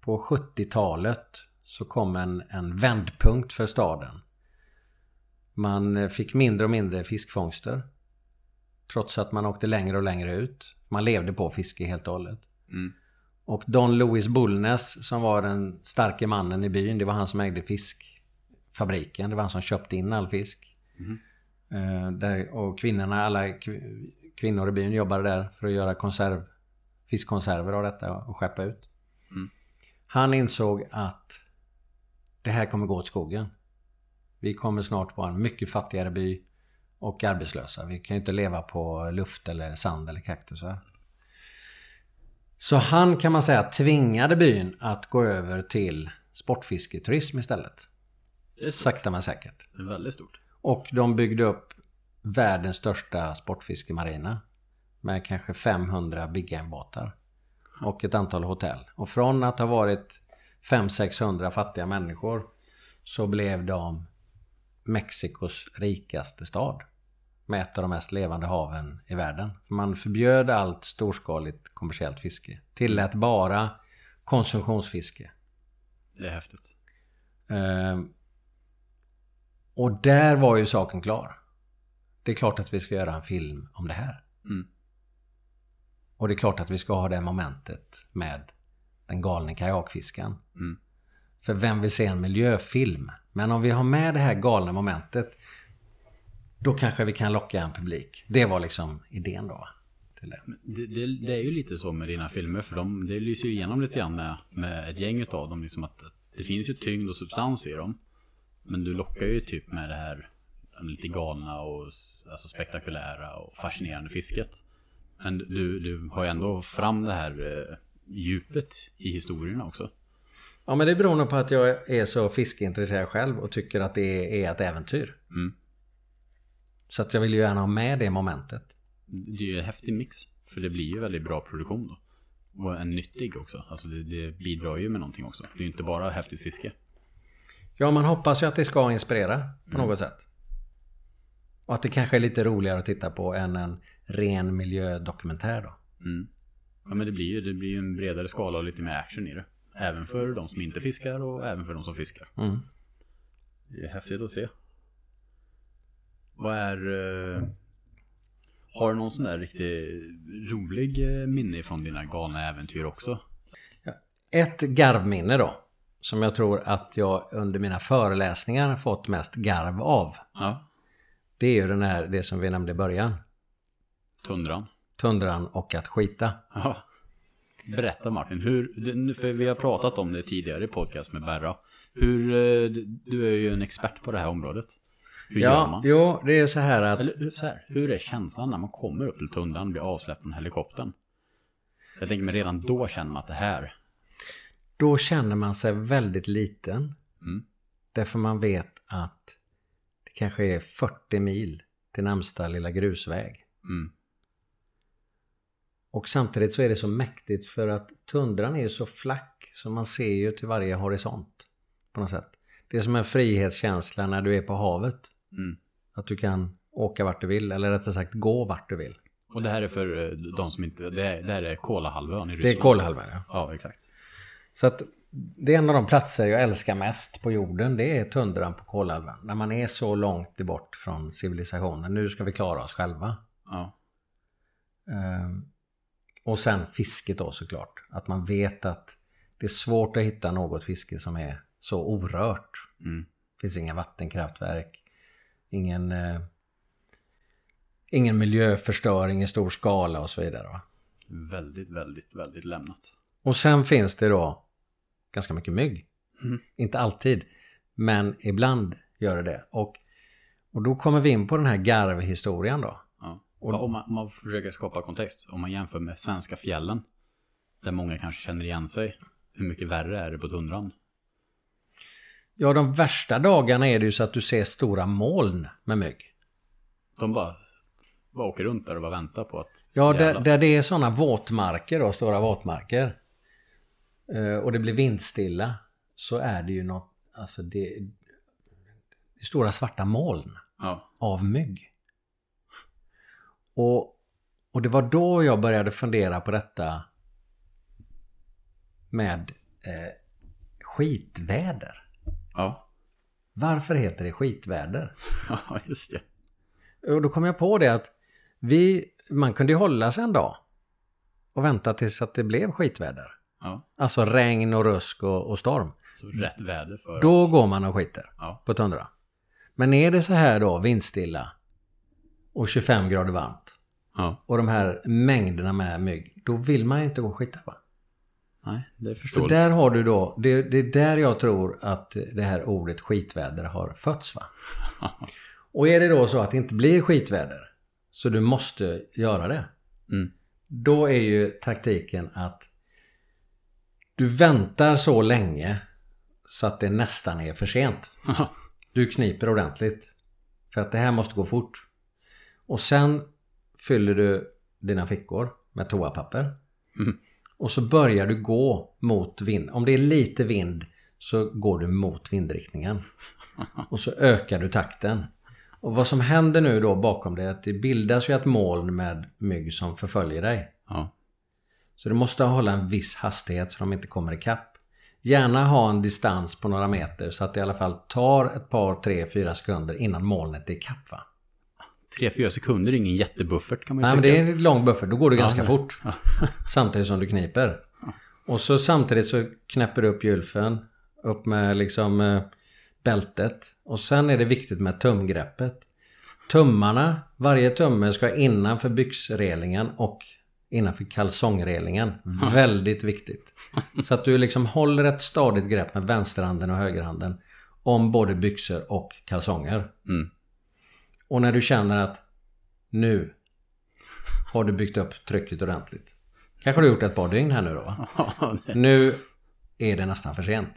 på 70-talet så kom en, en vändpunkt för staden. Man eh, fick mindre och mindre fiskfångster. Trots att man åkte längre och längre ut. Man levde på fiske helt och hållet. Mm. Och Don Louis Bullness som var den starke mannen i byn. Det var han som ägde fiskfabriken. Det var han som köpte in all fisk. Mhm. Eh, där, och kvinnorna, alla kv- kvinnor i byn jobbade där för att göra konserv, fiskkonserver av detta och skeppa ut. Mm. Han insåg att det här kommer gå åt skogen. Vi kommer snart vara en mycket fattigare by och arbetslösa. Vi kan ju inte leva på luft eller sand eller kaktusar. Så han kan man säga tvingade byn att gå över till sportfisketurism istället. Sakta men säkert. det är väldigt stort. Och de byggde upp världens största sportfiskemarina. Med kanske 500 big game-båtar. Och ett antal hotell. Och från att ha varit 500-600 fattiga människor så blev de Mexikos rikaste stad. Med ett av de mest levande haven i världen. Man förbjöd allt storskaligt kommersiellt fiske. Tillät bara konsumtionsfiske. Det är häftigt. Och där var ju saken klar. Det är klart att vi ska göra en film om det här. Mm. Och det är klart att vi ska ha det momentet med den galne kajakfiskaren. Mm. För vem vill se en miljöfilm? Men om vi har med det här galna momentet då kanske vi kan locka en publik. Det var liksom idén då. Till det. Det, det, det är ju lite så med dina filmer för de, det lyser ju igenom lite grann med, med ett gäng av dem. Liksom att det finns ju tyngd och substans i dem. Men du lockar ju typ med det här lite galna och alltså spektakulära och fascinerande fisket. Men du, du har ju ändå fram det här eh, djupet i historierna också. Ja men det beror nog på att jag är så fiskeintresserad själv och tycker att det är ett äventyr. Mm. Så att jag vill ju gärna ha med det momentet. Det är ju en häftig mix. För det blir ju väldigt bra produktion då. Och en nyttig också. Alltså det, det bidrar ju med någonting också. Det är ju inte bara häftigt fiske. Ja, man hoppas ju att det ska inspirera på något sätt. Och att det kanske är lite roligare att titta på än en ren miljödokumentär då. Mm. Ja men det blir ju det blir en bredare skala och lite mer action i det. Även för de som inte fiskar och även för de som fiskar. Mm. Det är häftigt att se. Vad är... eh, har du någon sån där riktigt rolig eh, minne från dina galna äventyr också? Ett garvminne då. Som jag tror att jag under mina föreläsningar fått mest garv av. Ja. Det är ju den här, det som vi nämnde i början. Tundran. Tundran och att skita. Ja. Berätta Martin, hur, för vi har pratat om det tidigare i podcast med Berra. Hur, eh, du är ju en expert på det här området. Hur gör Ja, man? jo, det är så här att... Eller hur- så här, hur är känslan när man kommer upp till Tundran och blir avsläppt från helikoptern? Jag tänker mig redan då känner man att det här. Då känner man sig väldigt liten. Mm. Därför man vet att det kanske är 40 mil till närmsta lilla grusväg. Mm. Och samtidigt så är det så mäktigt för att tundran är ju så flack så man ser ju till varje horisont. På något sätt. Det är som en frihetskänsla när du är på havet. Mm. Att du kan åka vart du vill, eller rättare sagt gå vart du vill. Och det här är för eh, de som inte, det, är, det här är Kolahalvön i Ryssland. Det är Kolahalvön, ja. Ja, exakt. Så att det är en av de platser jag älskar mest på jorden. Det är tundran på Kolahalvön. När man är så långt bort från civilisationen. Nu ska vi klara oss själva. Ja. Ehm, och sen fisket då såklart. Att man vet att det är svårt att hitta något fiske som är så orört. Mm. Det finns inga vattenkraftverk. Ingen, eh, ingen miljöförstöring i stor skala och så vidare. Va? Väldigt, väldigt, väldigt lämnat. Och sen finns det då ganska mycket mygg. Mm. Inte alltid, men ibland gör det det. Och, och då kommer vi in på den här garvhistorien då. Ja. Och om man, om man försöker skapa kontext. Om man jämför med svenska fjällen. Där många kanske känner igen sig. Hur mycket värre är det på tundran? Ja, de värsta dagarna är det ju så att du ser stora moln med mygg. De bara, bara åker runt där och bara väntar på att Ja, där, där det är sådana våtmarker då, stora våtmarker. Eh, Och det blir vindstilla. Så är det ju något, alltså det, det stora svarta moln Ja. av mygg. Och, och det var då jag började fundera på detta med eh, skitväder. Ja. Varför heter det skitväder? Ja, just det. Och då kom jag på det att vi, man kunde ju hålla sig en dag och vänta tills att det blev skitväder. Ja. Alltså regn och rusk och, och storm. Så rätt väder för Då oss. går man och skiter Ja. på tundra. Men är det så här då vindstilla och 25 grader varmt Ja. och de här mängderna med mygg. Då vill man inte gå och skita va? Nej, det är Så förståeligt. där har du då, det, det är där jag tror att det här ordet skitväder har fötts va? Och är det då så att det inte blir skitväder så du måste göra det. Mm. Då är ju taktiken att du väntar så länge så att det nästan är för sent. Du kniper ordentligt. För att det här måste gå fort. Och sen fyller du dina fickor med toapapper. Mm. Och så börjar du gå mot vind. Om det är lite vind så går du mot vindriktningen. Och så ökar du takten. Och vad som händer nu då bakom det är att det bildas ju ett moln med mygg som förföljer dig. ja. Så du måste hålla en viss hastighet så de inte kommer ikapp. Gärna ha en distans på några meter så att det i alla fall tar ett par, tre, fyra sekunder innan molnet är ikapp va? Tre, fyra sekunder är ingen jättebuffert kan man ju Nej men tycka. det är en lång buffert, då går det ganska men- fort. Samtidigt som du kniper. Och så samtidigt så knäpper du upp gylfen. Upp med liksom eh, bältet. Och sen är det viktigt med tumgreppet. Tummarna, varje tumme ska innanför byxrelingen och innanför kalsongrelingen. Väldigt viktigt. Så att du liksom håller ett stadigt grepp med vänsterhanden och högerhanden. Om både byxor och kalsonger. Mm. Och när du känner att nu har du byggt upp trycket ordentligt. Kanske du gjort ett par dygn här nu då Nu är det nästan för sent.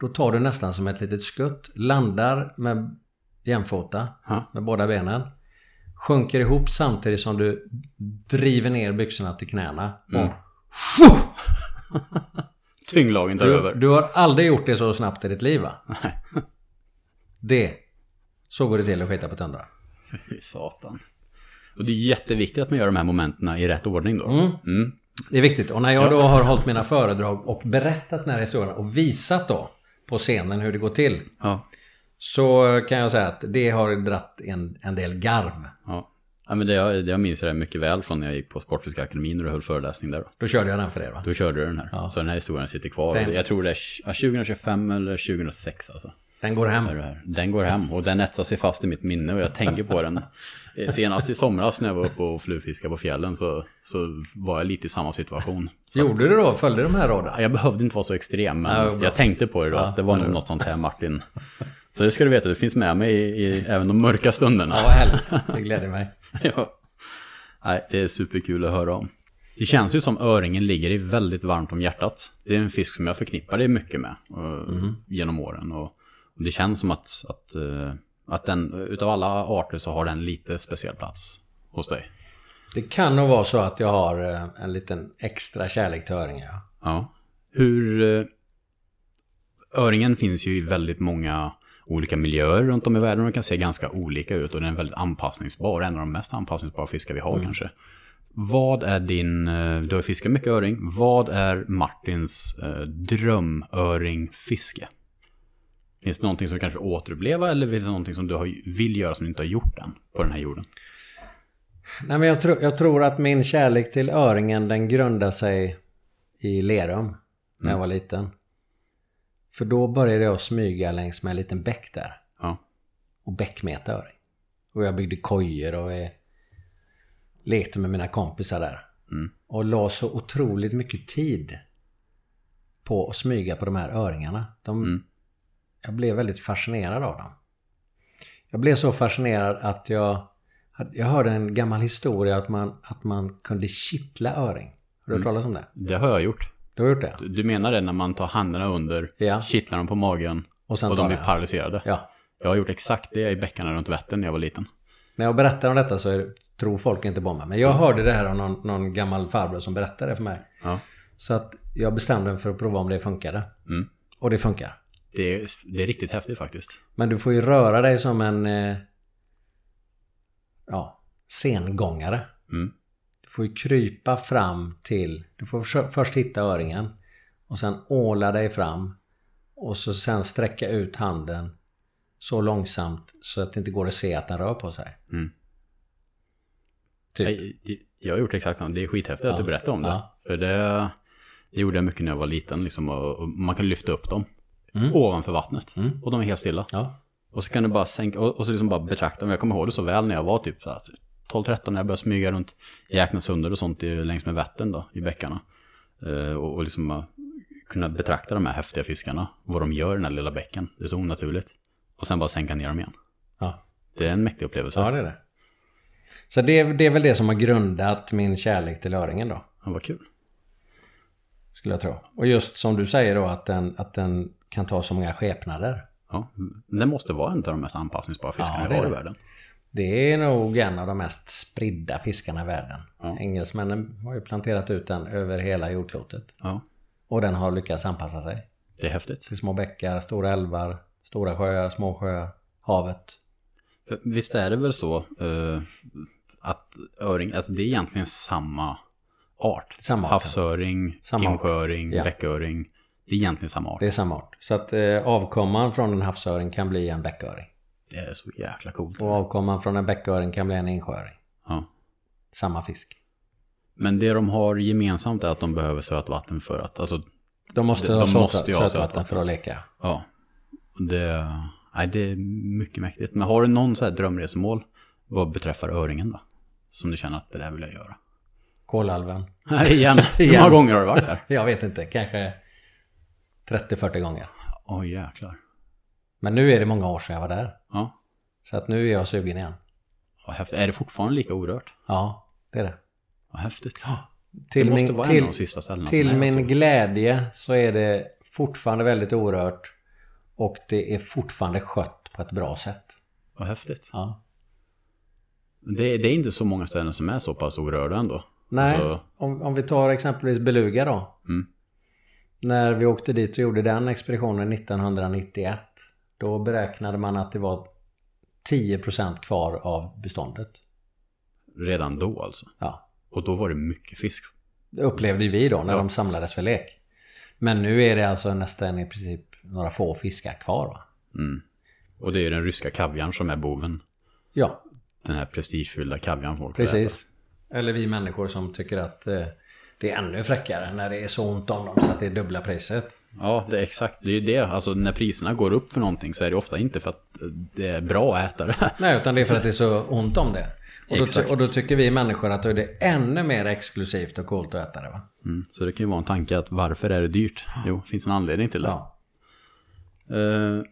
Då tar du nästan som ett litet skutt. Landar med jämfota med båda benen. Sjunker ihop samtidigt som du driver ner byxorna till knäna. Mm. Och Tyngdlagen tar du, över. du har aldrig gjort det så snabbt i ditt liv va? Nej. Det. Så går det till att skita på tundra. Fy satan. Och det är jätteviktigt att man gör de här momenten i rätt ordning då. Mm. Mm. Det är viktigt. Och när jag då har hållit mina föredrag och berättat den här historien och visat då på scenen hur det går till. Ja. Så kan jag säga att det har dratt en, en del garv. Ja. ja men det, jag, jag minns det mycket väl från när jag gick på Sportfiskakademin och du höll föreläsning där. Då. Då körde jag den för er va? Då körde du den här. Ja. Så den här historien sitter kvar. Den- Jag tror det är ja, 2025 eller 2006 alltså. Den går hem. Den går hem och den etsar sig fast i mitt minne och jag tänker på den. Senast i somras när jag var uppe och flugfiskade på fjällen så, så var jag lite i samma situation. Så Gjorde du då? Följde de här råden? jag behövde inte vara så extrem, men Ja, jag tänkte på det då. Ja, det var nog något sånt här Martin. Så det ska du veta, det finns med mig i, i även de mörka stunderna. Ja, vad härligt. Det gläder mig. Ja. Nej, det är superkul att höra om. Det känns ju som öringen ligger i väldigt varmt om hjärtat. Det är en fisk som jag förknippar det mycket med eh, genom åren. Och, och det känns som att, att, eh, att den, utav alla arter så har den lite speciell plats hos dig. Det kan nog vara så att jag har eh, en liten extra kärlek till öringen. Ja. Ja. Hur... eh, Öringen finns ju i väldigt många olika miljöer runt om i världen och den kan se ganska olika ut och den är väldigt anpassningsbar. En av de mest anpassningsbara fiskar vi har kanske. Vad är din... eh, Du har fiskat mycket öring. Vad är Martins eh, drömöringfiske? Finns det någonting som du kanske återuppleva eller är det någonting som du har, vill göra som du inte har gjort än på den här jorden? Nej, men jag, tror- jag tror att min kärlek till öringen den grundar sig i Lerum. När jag var liten. För då började jag smyga längs med en liten bäck där. Ja. Och öring. Och jag byggde kojor och eh, lekte med mina kompisar där. Mm. Och la så otroligt mycket tid på att smyga på de här öringarna. De, Mm. Jag blev väldigt fascinerad av dem. Jag blev så fascinerad att jag, jag hörde en gammal historia att man, att man kunde kittla öring. Har du hört talas om det? Det har jag gjort. Du har gjort det? Du- menar det när man tar händerna under, Ja. kittlar dem på magen Och sen och de blir det. paralyserade? Ja. Jag har gjort exakt det i bäckarna runt Vättern när jag var liten. När jag berättar om detta så är, tror folk inte på mig. Men jag hörde det här av någon, någon gammal farbror som berättade det för mig. Ja. Så att jag bestämde mig för att prova om det funkade. Mm. Och det funkar. Det, är, det är riktigt häftigt faktiskt. Men du får ju röra dig som en... Eh, ja, sengångare. Mm. Får ju krypa fram till... Du får först hitta öringen. Och sen åla dig fram. Och så sen sträcka ut handen så långsamt så att det inte går att se att den rör på sig. Mm. Typ. Jag, jag har gjort exakt samma. Det är skithäftigt att Ja. du berättar om det. Ja. För det, det gjorde jag mycket när jag var liten. Liksom, och man kan lyfta upp dem Mm. ovanför vattnet. Mm. Och de är helt stilla. Ja. Och så kan du bara sänka, och, och så liksom bara betrakta dem. Jag kommer ihåg det så väl när jag var typ så här 12-13 när jag började smyga runt Jäknasunder och sånt i, längs med Vättern då, i bäckarna. Eh, och, och liksom bara kunna betrakta de här häftiga fiskarna. Vad de gör i den här lilla bäcken. Det är så onaturligt. Och sen bara sänka ner dem igen. ja. Det är en mäktig upplevelse. Ja, det är det. Så det, det är väl det som har grundat min kärlek till öringen då. Ja, vad kul. Skulle jag tro. Och just som du säger då att den, att den kan ta så många skepnader. Ja, det måste vara en av de mest anpassningsbara fiskarna Ja, i världen. Det är nog en av de mest spridda fiskarna i världen. Ja. Engelsmännen har ju planterat ut den över hela jordklotet. Ja, Och den har lyckats anpassa sig. det är häftigt. Till små bäckar, stora älvar, stora sjöar, små sjöar, havet. Visst är det väl så eh, att öring, alltså det är egentligen samma art. Samma art, Havsöring, insjööring, Ja. bäcköring. Det är egentligen samma art. Det är samma art. Så att eh, avkomman från en havsöring kan bli en bäcköring. Det är så jäkla coolt. Och avkomman från en bäcköring kan bli en insjööring. Ja. Samma fisk. Men det de har gemensamt är att de behöver sötvatten för att, alltså, De måste De ha måste ju ha sötvatten sötvatten. för att leka. ja. Det, nej, det är mycket mäktigt. Men har du någon så här drömresemål vad beträffar öringen då? Som du känner att det där vill jag göra? Kolalven. Nej, igen. Hur många gånger har du varit där? Jag vet inte, kanske 30-40 gånger. Åh jäklar. Men nu är det många år sedan jag var där. Ja. Så att nu är jag sugen igen. Vad häftigt. Är det fortfarande lika orört? Ja, det är det. Vad häftigt. Till det måste min, vara en till, av de sista ställena till min så. glädje så är det fortfarande väldigt orört. Och det är fortfarande skött på ett bra sätt. Vad häftigt. Ja. Det, det är inte så många ställen som är så pass orörda ändå. Nej, Alltså, om, om vi tar exempelvis Beluga då. Mm. När vi åkte dit och gjorde den expeditionen 1991. Då beräknade man att det var 10% kvar av beståndet. Redan då alltså. Ja. Och då var det mycket fisk. Det upplevde ju vi då när Ja. de samlades för lek. Men nu är det alltså nästan i princip några få fiskar kvar va? Mm. Och det är den ryska kaviarn som är boven. Ja, Den här prestigefyllda kaviarn folk äta. precis. Eller vi människor som tycker att eh, det är ännu fräckare när det är så ont om dem så att det är dubbla priset. Ja, det är exakt. Det är ju det. Alltså när priserna går upp för någonting så är det ofta inte för att det är bra att äta det. Nej, utan det är för att det är så ont om det. Och då, och då tycker vi människor att då är det ännu mer exklusivt och coolt att äta det va? Mm. Så det kan ju vara en tanke att varför är det dyrt? Jo, det finns en anledning till det. Ja. Eh,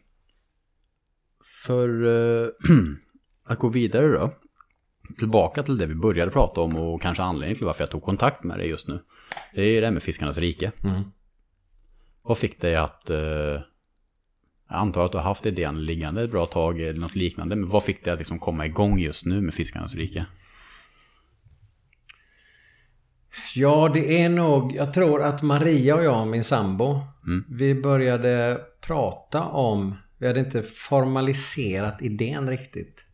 för eh, att gå vidare då. Tillbaka till det vi började prata om och kanske anledningen till varför jag tog kontakt med dig just nu. Det är ju det här med Fiskarnas rike. Mm. Vad fick dig att... Eh, jag antar att du har haft idén liggande ett bra tag eller något liknande. Men vad fick dig att liksom komma igång just nu med Fiskarnas rike? Ja, det är nog... Jag tror att Maria och jag, min sambo, vi började prata om... Vi hade inte formaliserat idén riktigt.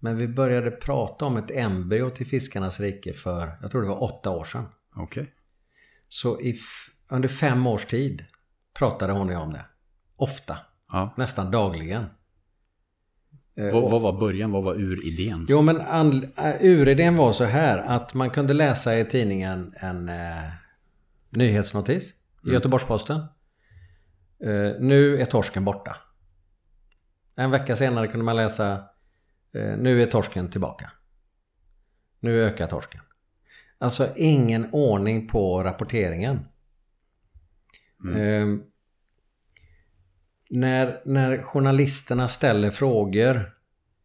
Men vi började prata om ett embryo till Fiskarnas rike för, jag tror det var åtta år sedan. Okej. Så i under fem års tid pratade hon och jag om det. Ofta. Ja. Nästan dagligen. Eh, Vad, vad var början? Vad var uridén? Jo men an- äh, uridén var så här att man kunde läsa i tidningen en eh, nyhetsnotis i Göteborgs-Posten. Eh, nu är torsken borta. En vecka senare kunde man läsa eh, nu är torsken tillbaka. Nu ökar torsken. Alltså ingen ordning på rapporteringen. Eh, när, när journalisterna ställer frågor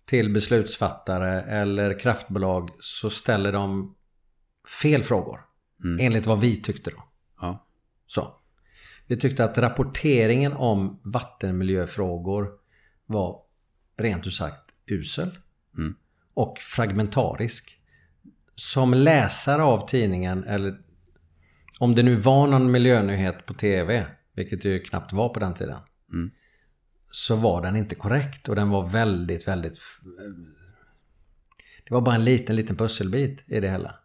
till beslutsfattare eller kraftbolag så ställer de fel frågor. Enligt vad vi tyckte då. Ja. Så. Vi tyckte att rapporteringen om vattenmiljöfrågor var rent ut sagt usel. Mm. Och fragmentarisk. Som läsare av tidningen eller om det nu var någon miljönyhet på TV, vilket det ju knappt var på den tiden. Mm. Så var den inte korrekt och den var väldigt, väldigt... Det var bara en liten, liten pusselbit i det hela.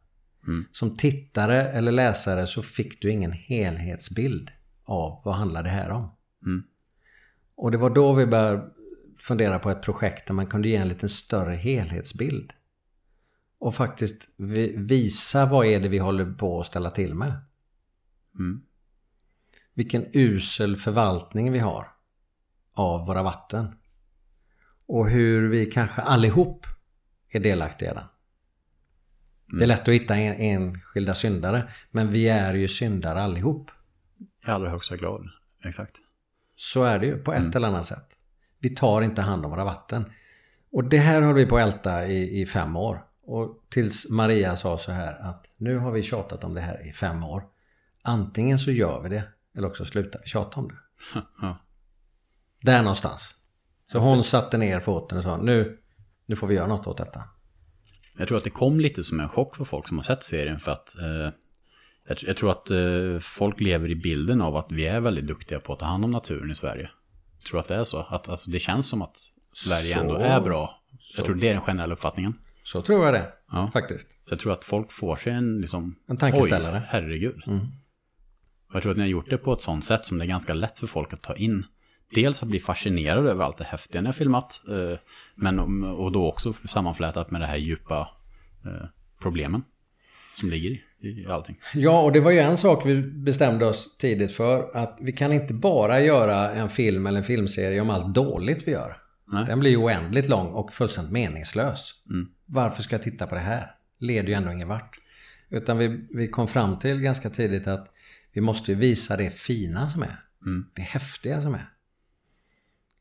Mm. Som tittare eller läsare så fick du ingen helhetsbild av vad handlar det här om. Mm. Och det var då vi började fundera på ett projekt där man kunde ge en lite större helhetsbild. Och faktiskt vi- visa vad är det vi håller på att ställa till med. Mm. Vilken usel förvaltning vi har av våra vatten. Och hur vi kanske allihop är delaktiga i den. Det är lätt att hitta en, enskilda syndare. Men vi är ju syndare allihop. I allra högsta grad. Exakt. Så är det ju på ett eller annat sätt. Vi tar inte hand om våra vatten. Och det här höll vi på att älta i, i fem år. Och tills Maria sa så här att nu har vi tjatat om det här i fem år. Antingen så gör vi det eller också slutar vi tjata om det. Där någonstans. Så hon satte ner foten och sa nu, nu får vi göra något åt detta. Jag tror att det kom lite som en chock för folk som har sett serien för att eh, jag, jag tror att eh, folk lever i bilden av att vi är väldigt duktiga på att ta hand om naturen i Sverige. Jag tror att det är så. Att alltså, det känns som att Sverige Så- ändå är bra. Jag tror det är den generella uppfattningen. Så tror jag det. Ja. Faktiskt. Så jag tror att folk får sig en liksom... En tankeställare. Oj, herregud. Mm. Och Jag tror att ni har gjort det på ett sånt sätt som det är ganska lätt för folk att ta in. Dels att bli fascinerad över allt det häftiga ni har filmat. eh, Men och då också sammanflätat med det här djupa eh, problemen. Som ligger i, i allting. Ja, och det var ju en sak vi bestämde oss tidigt för. Att vi kan inte bara göra en film eller en filmserie om allt dåligt vi gör. Nej. Den blir ju oändligt lång och fullständigt meningslös. Mm. Varför ska jag titta på det här? Leder ju ändå ingen vart. Utan vi, vi kom fram till ganska tidigt att vi måste ju visa det fina som är. Mm. Det häftiga som är.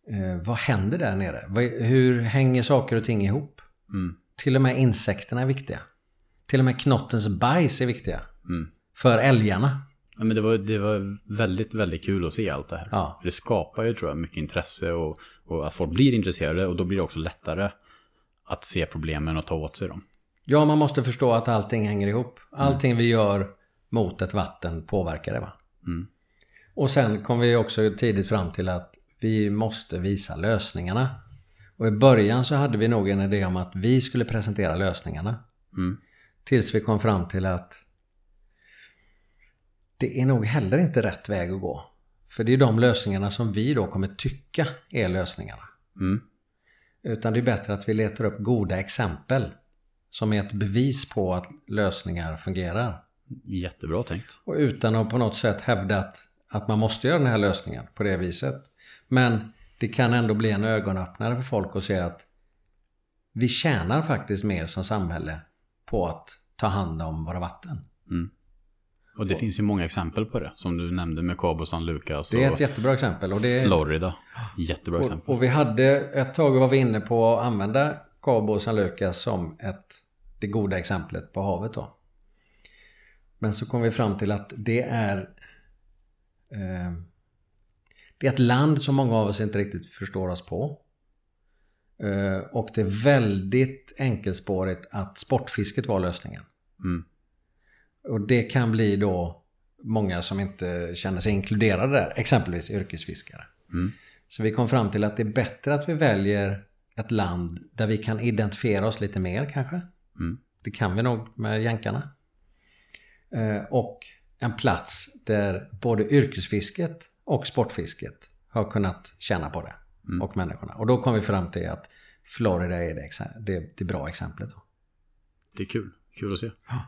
Eh, vad händer där nere? Hur hänger saker och ting ihop? Mm. Till och med insekterna är viktiga. Till och med knottens bajs är viktiga. Mm. För älgarna. Ja, men det, var, det var väldigt, väldigt kul att se allt det här. Ja. Det skapar ju tror jag mycket intresse och, och att folk blir intresserade och då blir det också lättare att se problemen och ta åt sig dem. Ja, man måste förstå att allting hänger ihop. Allting vi gör mot ett vatten påverkar det va? Mm. Och sen kom vi också tidigt fram till att vi måste visa lösningarna. Och i början så hade vi nog en idé om att vi skulle presentera lösningarna. Mm. Tills vi kom fram till att det är nog heller inte rätt väg att gå. För det är de lösningarna som vi då kommer tycka är lösningarna. Mm. Utan det är bättre att vi letar upp goda exempel. Som är ett bevis på att lösningar fungerar. Jättebra tänkt. Och utan att på något sätt hävda att, man måste göra den här lösningen på det viset. Men det kan ändå bli en ögonöppnare för folk att se att vi tjänar faktiskt mer som samhälle på att ta hand om våra vatten. Mm. Och det finns ju många exempel på det. Som du nämnde med Cabo San Lucas Det är och ett jättebra exempel. Och, det, Florida. Jättebra exempel. och, och vi hade ett tag var vi inne på att använda Cabo och San Lucas som ett, det goda exemplet på havet då. Men så kom vi fram till att det är eh, Det är ett land som många av oss inte riktigt förstår oss på. Eh, och det är väldigt enkelspårigt att sportfisket var lösningen. Mm. Och det kan bli då många som inte känner sig inkluderade där. Exempelvis yrkesfiskare. Mm. Så vi kom fram till att det är bättre att vi väljer ett land där vi kan identifiera oss lite mer kanske. Mm. Det kan vi nog med jänkarna. Eh, och en plats där både yrkesfisket och sportfisket har kunnat tjäna på det. Mm. Och människorna. Och då kom vi fram till att Florida är det, det, det bra exemplet. Då. Det är kul. Kul att se. Ja.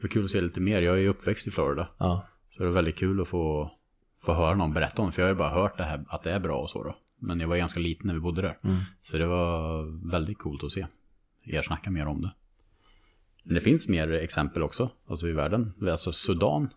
Det är kul att se lite mer. Jag är uppväxt i Florida. Ja. Så det är väldigt kul att få, få höra någon berätta om det. För jag har ju bara hört det här, att det är bra och så då. Men jag var ganska liten när vi bodde där. Mm. Så det var väldigt coolt att se. Er snacka mer om det. Men det finns mer exempel också. Alltså i världen. Alltså Sudan.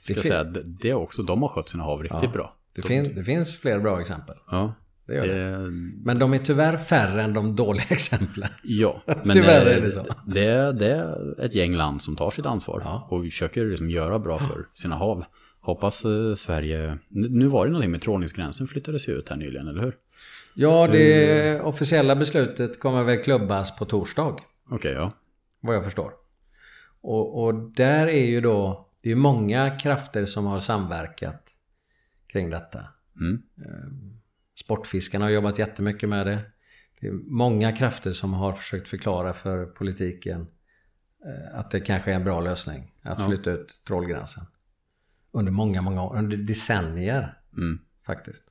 Ska Det säga, det, också, de har skött sina hav riktigt Ja. bra. Det, De- fin- det finns fler bra exempel. Ja. Det gör det. Det, Men de är tyvärr färre än de dåliga exemplen. ja, men Tyvärr det, är det så. Det, är- det är ett gäng land som tar sitt ansvar. Ja. Och försöker liksom göra bra för sina hav. Hoppas eh, Sverige... Nu var det någonting med trålningsgränsen flyttades ju ut här nyligen, eller hur? Ja, det officiella beslutet kommer väl klubbas på torsdag. Okej, ja. Vad jag förstår. Och, och där är ju då... Det är många krafter som har samverkat kring detta. Mm. Sportfiskarna har jobbat jättemycket med det. Det är många krafter som har försökt förklara för politiken eh, att det kanske är en bra lösning att Ja. flytta ut trålgränsen. Under många, många år. Under decennier Mm. faktiskt.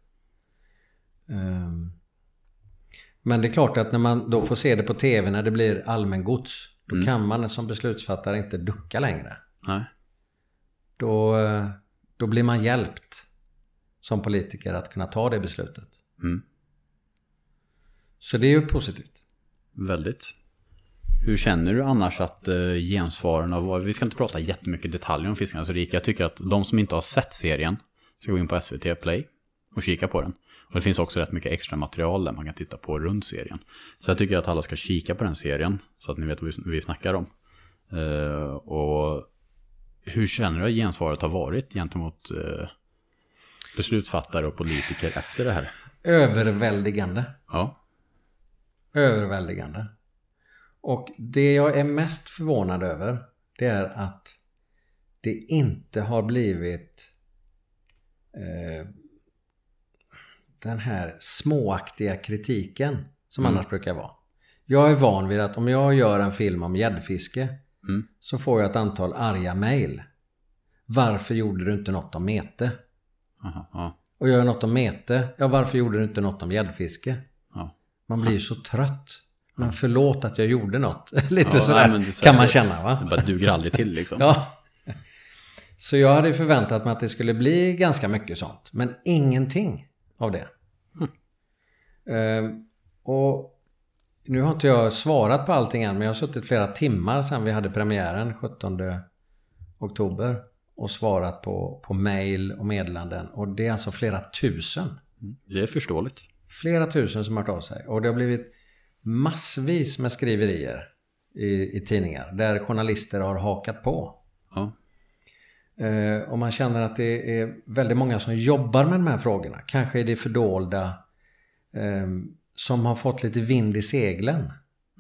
Ehm, Men det är klart att när man då får se det på TV när det blir allmängods. Då Mm. kan man som beslutsfattare inte ducka längre. Nej. Då, eh, då blir man hjälpt som politiker att kunna ta det beslutet. Mm. Så det är ju positivt. Väldigt. Hur känner du annars att eh, gensvaren av vad... Vi ska inte prata jättemycket detaljer om Fiskarnas rike. Jag tycker att de som inte har sett serien ska gå in på SVT Play och kika på den. Och det finns också rätt mycket extra material där man kan titta på runt serien. Så jag tycker att alla ska kika på den serien så att ni vet vad vi, vi snackar om. Eh, och hur känner du att gensvaret har varit gentemot eh, beslutsfattare och politiker efter det här? Överväldigande. Ja. Överväldigande. Och det jag är mest förvånad över det är att det inte har blivit eh, den här småaktiga kritiken som Mm. annars brukar vara. Jag är van vid att om jag gör en film om gäddfiske Mm. så får jag ett antal arga mejl. Varför gjorde du inte något om mete? Aha, ja. Och gör jag något om mete? Ja, varför gjorde du inte något om gäddfiske? Ja. Man blir ju så trött. Men förlåt att jag gjorde något. Lite Ja, sådär nej, det så- kan man känna Det va? bara duger aldrig till liksom. Ja. Så jag hade förväntat mig att det skulle bli ganska mycket sånt. Men ingenting av det. Ehm, och nu har inte jag svarat på allting än. Men jag har suttit flera timmar sedan vi hade premiären 17 oktober. Och svarat på, på mail och meddelanden. Och det är alltså flera tusen. Det är förståeligt. Flera tusen som har hört av sig. Och det har blivit massvis med skriverier i, i tidningar. Där journalister har hakat på. Ja. Eh, och man känner att det är väldigt många som jobbar med de här frågorna. Kanske är det fördolda. Eh, som har fått lite vind i seglen.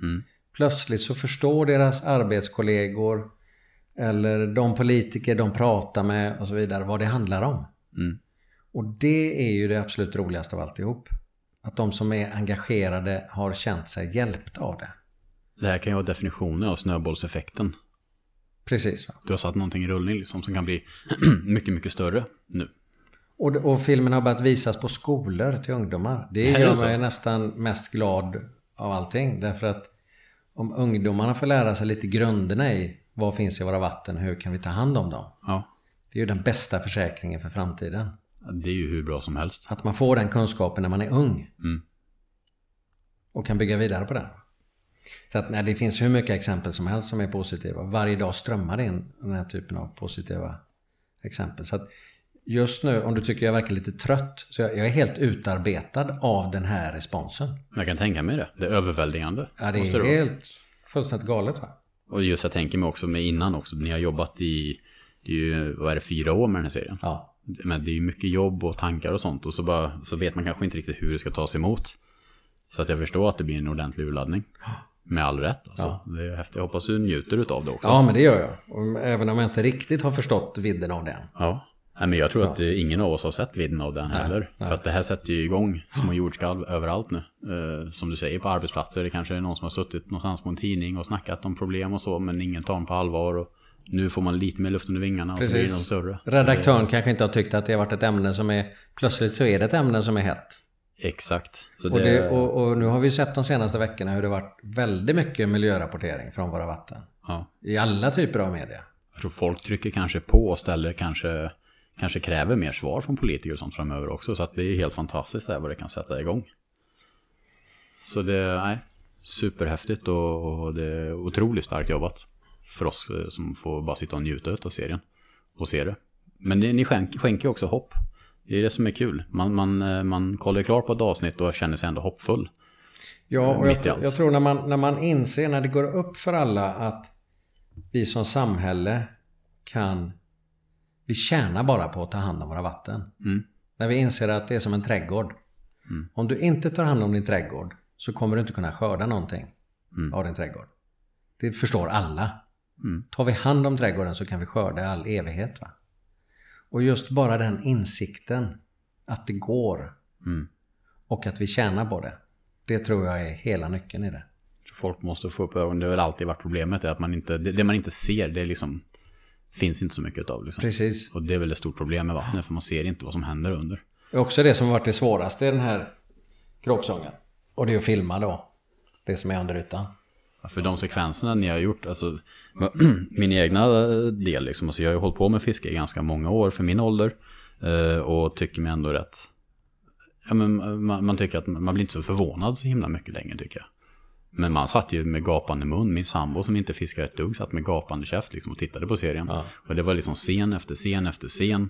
Mm. Plötsligt så förstår deras arbetskollegor eller de politiker de pratar med och så vidare vad det handlar om. Mm. Och det är ju det absolut roligaste av alltihop. Att de som är engagerade har känt sig hjälpta av det. Det här kan ju vara definitionen av snöbollseffekten. Precis. Du har satt någonting i rullning liksom som kan bli mycket, mycket större nu. Och, och filmen har börjat visas på skolor till ungdomar. Det, Det är gör mig nästan mest glad av allting. Därför att om ungdomarna får lära sig lite grunderna i vad finns i våra vatten, hur kan vi ta hand om dem? Ja, Det är ju den bästa försäkringen för framtiden. det är ju hur bra som helst. Att man får den kunskapen när man är ung. Mm. Och kan bygga vidare på den. Så att nej, det finns hur mycket exempel som helst som är positiva. Varje dag strömmar det in den här typen av positiva exempel. Så att just nu, om du tycker jag verkar lite trött, så jag, jag är helt utarbetad av den här responsen. Jag kan tänka mig det. Det är överväldigande. Ja, det är helt fullständigt galet va? Och just jag tänker mig också med innan också. Ni har jobbat i, det är ju, vad är det, fyra år med den här serien. Ja. Men det är ju mycket jobb och tankar och sånt. Och så, bara, så vet man kanske inte riktigt hur det ska tas emot. Så att jag förstår att det blir en ordentlig urladdning. Med all rätt alltså. Det är häftigt. Jag hoppas du njuter utav det också. ja, men det gör jag. Även om jag inte riktigt har förstått vidden av den. Ja. Nej, men jag tror att eh, ingen av oss har sett vidden av den heller. nej. För att det här sätter ju igång små jordskalv överallt nu. Eh, som du säger, på arbetsplatser. Det kanske är någon som har suttit någonstans på en tidning och snackat om problem och så. Men ingen tar dem på allvar. Och nu får man lite mer luft under vingarna och så Precis. blir de större. Redaktören kanske inte har tyckt att det har varit ett ämne som är... Plötsligt så är det ett ämne som är hett. Exakt. Så Och, det, det, och, och nu har vi sett de senaste veckorna hur det varit väldigt mycket miljörapportering från våra vatten. ja. I alla typer av media. Jag tror folk trycker kanske på och ställer kanske, kanske kräver mer svar från politiker och sånt framöver också. Så att det är helt fantastiskt det här vad det kan sätta igång. Så det, nej, superhäftigt och, och det är otroligt starkt jobbat. För oss eh, som får bara sitta och njuta av serien och se det. Men det, ni skänker, skänker också hopp. Det är det som är kul. Man, man, eh, man kollar klart på ett avsnitt och känner sig ändå hoppfull. Ja, och i jag, jag tror när man, när man inser, när det går upp för alla att vi som samhälle kan... Vi tjänar bara på att ta hand om våra vatten. Mm. När vi inser att det är som en trädgård. Mm. Om du inte tar hand om din trädgård så kommer du inte kunna skörda någonting Mm. av din trädgård. Det förstår alla. Mm. Tar vi hand om trädgården så kan vi skörda all evighet. Va? Och just bara den insikten att det går Mm. och att vi tjänar på det. Det tror jag är hela nyckeln i det. Folk måste få upp ögonen. Det har väl alltid varit problemet. är Att man inte, det, man inte ser, det liksom, finns inte så mycket av. Liksom. Precis. Och det är väl ett stort problem med vattnet. För man ser inte vad som händer under. Det är också det som har varit det svåraste i den här kråksången. Och det är att filma då. Det som är under ytan. För de sekvenserna ni har gjort, alltså min egna del liksom. Alltså jag har ju hållit på med fiske i ganska många år för min ålder. eh, Och tycker mig ändå rätt. Ja, men man, man tycker att man blir inte så förvånad så himla mycket längre tycker jag. Men man satt ju med gapande mun. Min sambo som inte fiskar ett dugg satt med gapande käft liksom och tittade på serien. Ja. Och det var liksom scen efter scen efter scen.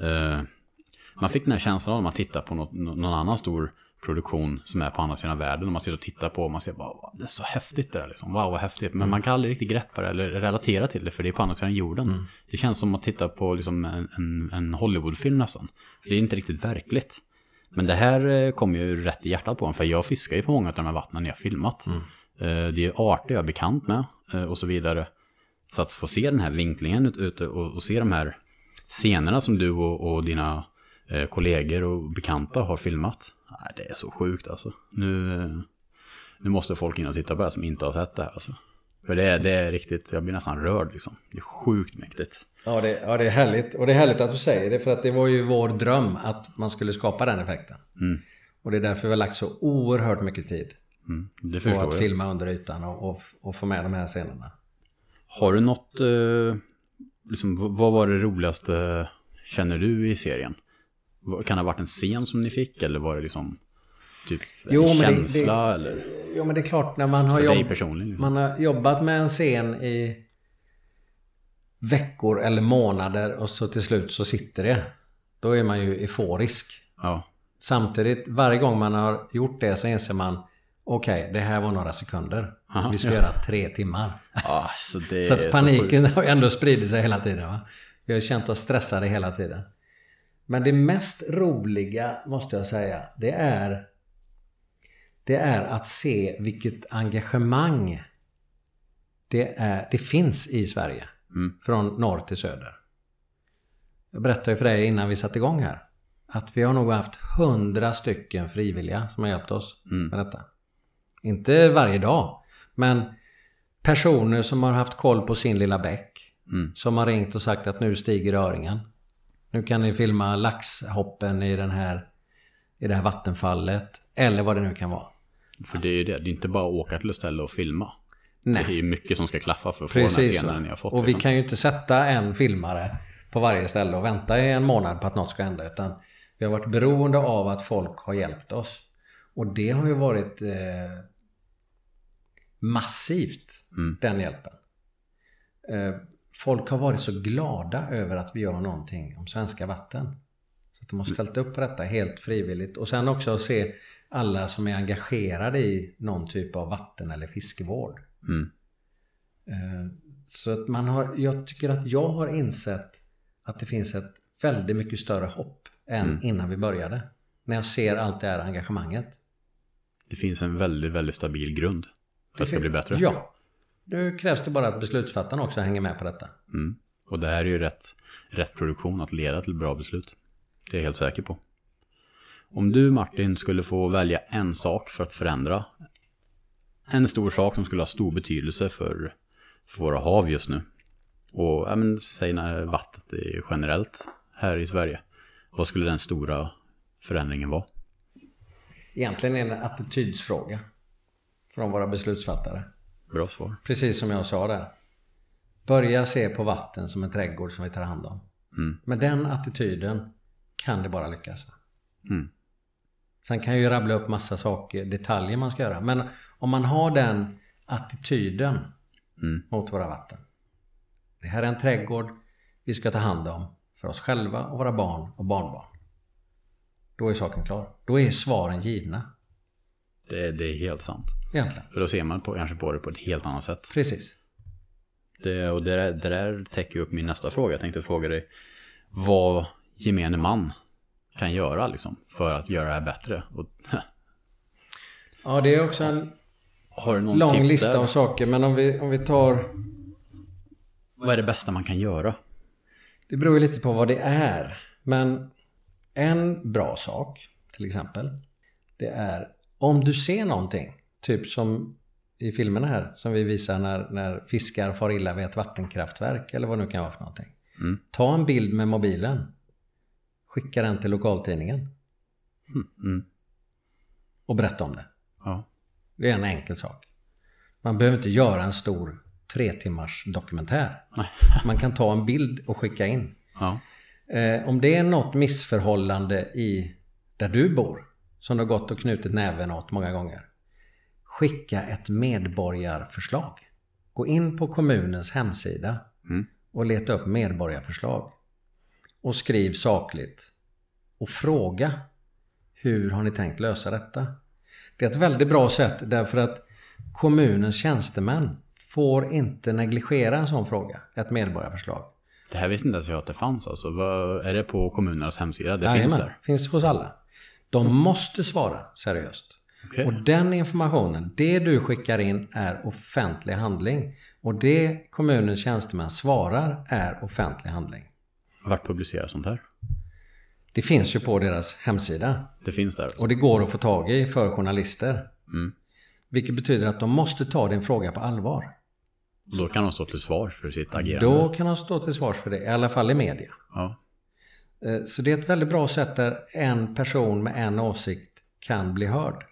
Eh, man fick den här känslan av när man tittar på något, någon annan stor produktion som är på andra sidan världen. Och man sitter och tittar på och man ser bara, "Wow, det är så häftigt det där liksom. Wow, vad häftigt. Men man kan aldrig riktigt greppa det eller relatera till det för det är på andra sidan jorden. Det känns som att titta på liksom en, en, Hollywoodfilm nästan. För det är inte riktigt verkligt. Men det här eh, kom ju rätt i hjärtat på en för jag fiskar ju på många av de här vattnen jag filmat. Eh, Det är arter jag är bekant med eh, och så vidare. Så att få se den här vinklingen ut- ute och, och se de här scenerna som du och, och dina kollegor och bekanta har filmat. Nej, det är så sjukt alltså. Nu, eh, nu måste folk in och titta på det här som inte har sett det här alltså. För det är, det är riktigt, jag blir nästan rörd liksom. Det är sjukt mäktigt. Ja det, ja, det är härligt. Och det är härligt att du säger det. För att det var ju vår dröm att man skulle skapa den effekten. Mm. Och det är därför vi har lagt så oerhört mycket tid Mm, det på att jag. filma under ytan och, och, och få med de här scenerna. Har du något, eh, liksom, vad var det roligaste känner du i serien? Kan det ha varit en scen som ni fick eller var det liksom typ en Jo, det- känsla det- eller Jo men det är klart när man har, jobb? Liksom? man har jobbat med en scen i veckor eller månader och så till slut så sitter det. Då är man ju euforisk. Ja, Samtidigt, varje gång man har gjort det så inser man Okej, det här var några sekunder. Aha, Vi ska ja. göra tre timmar. ah, så det Så att paniken sjukt. har ju ändå spridit sig hela tiden. Va? Vi har känt oss stressade hela tiden. Men det mest roliga, måste jag säga, det är Det är att se vilket engagemang det, är, det finns i Sverige. Mm. Från norr till söder. Jag berättade ju för dig innan vi satte igång här. att vi har nog haft hundra stycken frivilliga som har hjälpt oss Mm. med detta. Inte varje dag, men personer som har haft koll på sin lilla bäck. Mm. Som har ringt och sagt att nu stiger öringen. Nu kan ni filma laxhoppen i den här i det här vattenfallet. Eller vad det nu kan vara. För det är ju det, det är inte bara att åka till ett ställe och filma. Nej. Det är ju mycket som ska klaffa för att få den här Precis så. scenen ni har fått. Och vi liksom. kan ju inte sätta en filmare på varje ställe och vänta i en månad på att något ska hända. Utan vi har varit beroende av att folk har hjälpt oss. Och det har ju varit eh, massivt, Mm. den hjälpen. Eh, folk har varit så glada över att vi gör någonting om svenska vatten. Så att de har ställt upp på detta helt frivilligt. Och sen också att se alla som är engagerade i någon typ av vatten eller fiskevård. Mm. Eh, Så att man har, jag tycker att jag har insett att det finns ett väldigt mycket större hopp än Mm. innan vi började. När jag ser allt det här engagemanget. Det finns en väldigt, väldigt stabil grund. För att det ska bli bättre. Ja. Nu krävs det bara att beslutsfattarna också hänger med på detta. Mm. Och det här är ju rätt, rätt produktion att leda till bra beslut. Det är jag helt säker på. Om du Martin skulle få välja en sak för att förändra. En stor sak som skulle ha stor betydelse för, för våra hav just nu. Och ja, men, säg när vattnet är generellt här i Sverige. Vad skulle den stora förändringen vara? Egentligen är det en attitydsfråga. Från våra beslutsfattare. Bra svar. Precis som jag sa där. Börja se på vatten som en trädgård som vi tar hand om. Mm. Med den attityden kan det bara lyckas. Mm. Sen kan jag ju rabbla upp massa saker, detaljer man ska göra. Men om man har den attityden Mm. mot våra vatten. Det här är en trädgård vi ska ta hand om för oss själva och våra barn och barnbarn. Då är saken klar. Då är svaren givna. Det, det är helt sant. Egentligen. För då ser man på, kanske på det på ett helt annat sätt. Precis. Det, och det där, det där täcker upp min nästa fråga. Jag tänkte fråga dig vad gemene man kan göra liksom för att göra det här bättre. Och, Ja, det är också en lång lista där? av saker. Men om vi, om vi tar... Vad är det bästa man kan göra? Det beror ju lite på vad det är. Men en bra sak, till exempel. Det är om du ser någonting. Typ som i filmerna här. Som vi visar när, när fiskar far illa vid ett vattenkraftverk. Eller vad det nu kan vara för någonting. Mm. Ta en bild med mobilen. Skicka den till lokaltidningen. Mm. Mm. Och berätta om det. Ja. Det är en enkel sak. Man behöver inte göra en stor tre timmars dokumentär. Nej. Man kan ta en bild och skicka in. ja. Eh, om det är något missförhållande i där du bor som du har gått och knutit näven åt många gånger. Skicka ett medborgarförslag. Gå in på kommunens hemsida Mm. och leta upp medborgarförslag. Och skriv sakligt. Och fråga hur har ni tänkt lösa detta? Det är ett väldigt bra sätt därför att kommunens tjänstemän får inte negligera en sån fråga, ett medborgarförslag. Det här visste inte ens jag att det fanns alltså. Vad, är det på kommunernas hemsida? Det finns Jajamän, där? finns hos alla. De måste svara seriöst. Okej. Och den informationen, det du skickar in är offentlig handling. Och det kommunens tjänstemän svarar är offentlig handling. Vart publiceras sånt här? Det finns ju på deras hemsida. Det finns där. Och det går att få tag i för journalister. Mm. Vilket betyder att de måste ta din fråga på allvar. Då kan de stå till svars för sitt agerande. Då kan de stå till svars för det, i alla fall i media. Ja. Eh, Så det är ett väldigt bra sätt där en person med en åsikt kan bli hörd.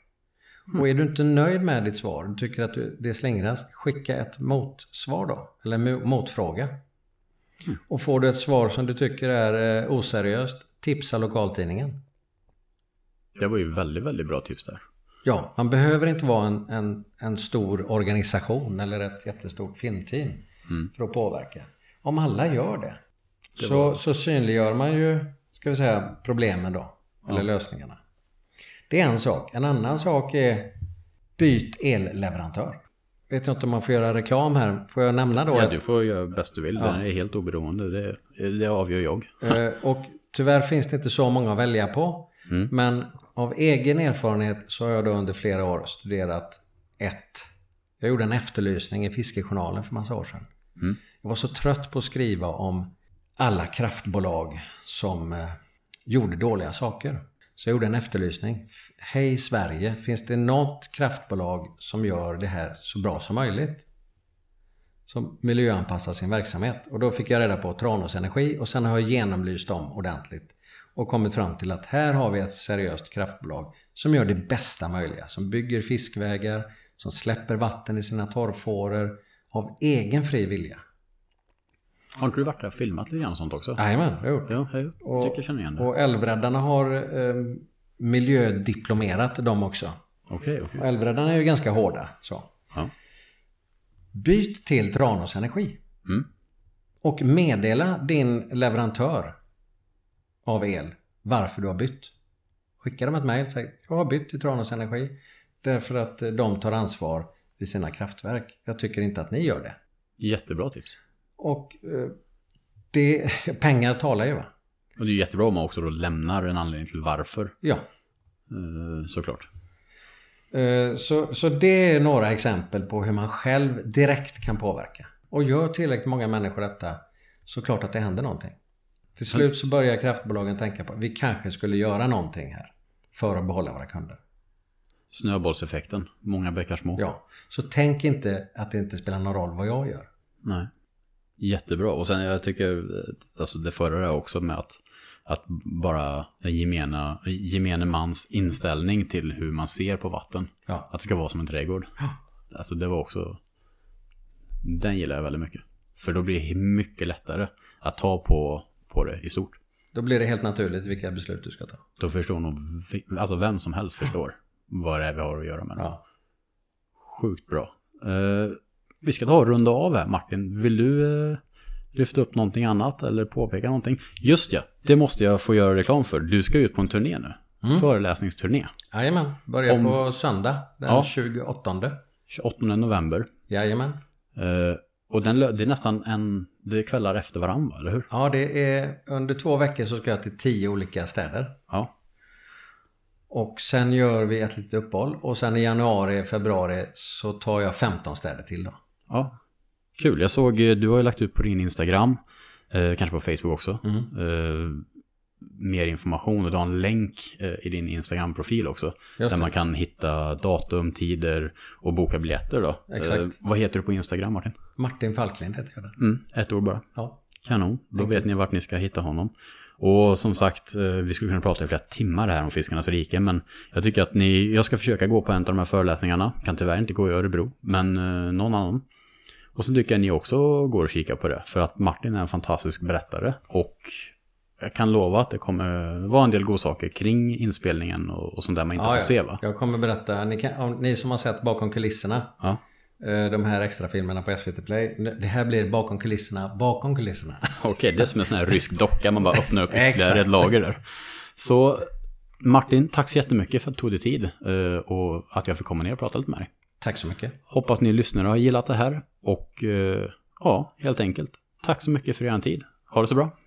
Och är du inte nöjd med ditt svar, du tycker att det slingras, skicka ett motsvar då. Eller motfråga. Och får du ett svar som du tycker är eh, oseriöst, tipsa lokaltidningen. Det var ju väldigt, väldigt bra tips där. Ja, man behöver inte vara en, en, en stor organisation eller ett jättestort filmteam Mm. för att påverka. Om alla gör det, så, så synliggör man ju, ska vi säga, problemen då. Eller lösningarna. Det är en sak. En annan sak är byt elleverantör. Vet inte om man får göra reklam här. Får jag nämna då? Ja, att- du får göra bäst du vill. Ja. Den är helt oberoende. Det, det avgör jag. Eh, Och tyvärr finns det inte så många att välja på. Mm. Men av egen erfarenhet så har jag då under flera år studerat ett. Jag gjorde en efterlysning i Fiskejournalen för massa år sedan. Mm. Jag var så trött på att skriva om alla kraftbolag som eh, gjorde dåliga saker. Så jag gjorde en efterlysning. Hej Sverige, finns det något kraftbolag som gör det här så bra som möjligt? Som miljöanpassar sin verksamhet. Och då fick jag reda på Tranås Energi och sen har jag genomlyst dem ordentligt. Och kommit fram till att här har vi ett seriöst kraftbolag som gör det bästa möjliga. Som bygger fiskvägar, som släpper vatten i sina torrfåror av egen fri vilja. Har inte du varit där och filmat lite grann sånt också? Jajamän, jag har gjort. Ja, jag Och- tycker jag känner igen det. Och Älvräddarna har eh, miljödiplomerat dem också. Okej, okej. Och Älvräddarna är ju ganska hårda. Så. Ja. Byt till Tranås Energi. Mm. Och meddela din leverantör av el varför du har bytt. Skicka dem ett mejl och säg jag har bytt till Tranås Energi. Därför att eh, de tar ansvar vid sina kraftverk. Jag tycker inte att ni gör det. Jättebra tips. Och eh, det, pengar talar ju va? Och det är jättebra om man också då lämnar en anledning till varför. Ja. Eh, såklart. Eh, Så, så det är några exempel på hur man själv direkt kan påverka. Och gör tillräckligt många människor detta så klart att det händer någonting. Till slut så börjar kraftbolagen tänka på att vi kanske skulle göra någonting här för att behålla våra kunder. Snöbollseffekten. Många bäckar små. Ja, så tänk inte att det inte spelar någon roll vad jag gör. Nej. Jättebra. Och sen jag tycker, alltså det förra är också med att, att bara den gemena, gemene mans inställning till hur man ser på vatten. Ja, Att det ska vara som en trädgård. Ja. Alltså det var också, den gillar jag väldigt mycket. För då blir det mycket lättare att ta på, på det i stort. då blir det helt naturligt vilka beslut du ska ta. Då förstår nog, alltså vem som helst förstår vad det är vi har att göra med. Ja. Sjukt bra. Eh, vi ska ta och runda av här Martin. Vill du eh, lyfta upp någonting annat eller påpeka någonting? Just ja, det måste jag få göra reklam för. Du ska ut på en turné nu. Föreläsningsturné. Jajamän, börjar Om- på söndag den Ja. 28. 28 november. Jajamän. Eh, och den, det är nästan en, det är kvällar efter varandra, eller hur? Ja, det är under två veckor så ska jag till tio olika städer. Ja. Och sen gör vi ett litet uppehåll och sen i januari, februari så tar jag 15 städer till då. Ja. Kul, jag såg, eh, du har ju lagt ut på din Instagram, eh, kanske på Facebook också, Mm. eh, mer information och du har en länk eh, i din Instagram-profil också. Just där det. man kan hitta datum, tider och boka biljetter då. Exakt. Eh, vad heter du på Instagram Martin? Martin Falklind heter jag där. Mm, ett ord bara. Ja. Kanon, då vet ni vart ni ska hitta honom. Och som sagt, eh, vi skulle kunna prata i flera timmar här om Fiskarnas rike, men jag tycker att ni, jag ska försöka gå på en av de här föreläsningarna. Kan tyvärr inte gå i Örebro, men någon annan. Och så tycker jag ni också går och kika på det, för att Martin är en fantastisk berättare och jag kan lova att det kommer vara en del godsaker kring inspelningen och, och sånt där man inte Ja, får ja. se va? Jag kommer berätta, ni, kan, om, ni som har sett bakom kulisserna, Ja. eh, de här extra filmerna på SVT Play. Det här blir bakom kulisserna, bakom kulisserna. Okej, det är som en sån här rysk docka, man bara öppnar upp ytterligare ett lager där. Så Martin, tack så jättemycket för att du tog dig tid eh, och att jag fick komma ner och prata lite med dig. Tack så mycket. Hoppas ni lyssnare har gillat det här och eh, ja, helt enkelt. Tack så mycket för er tid. Ha det så bra.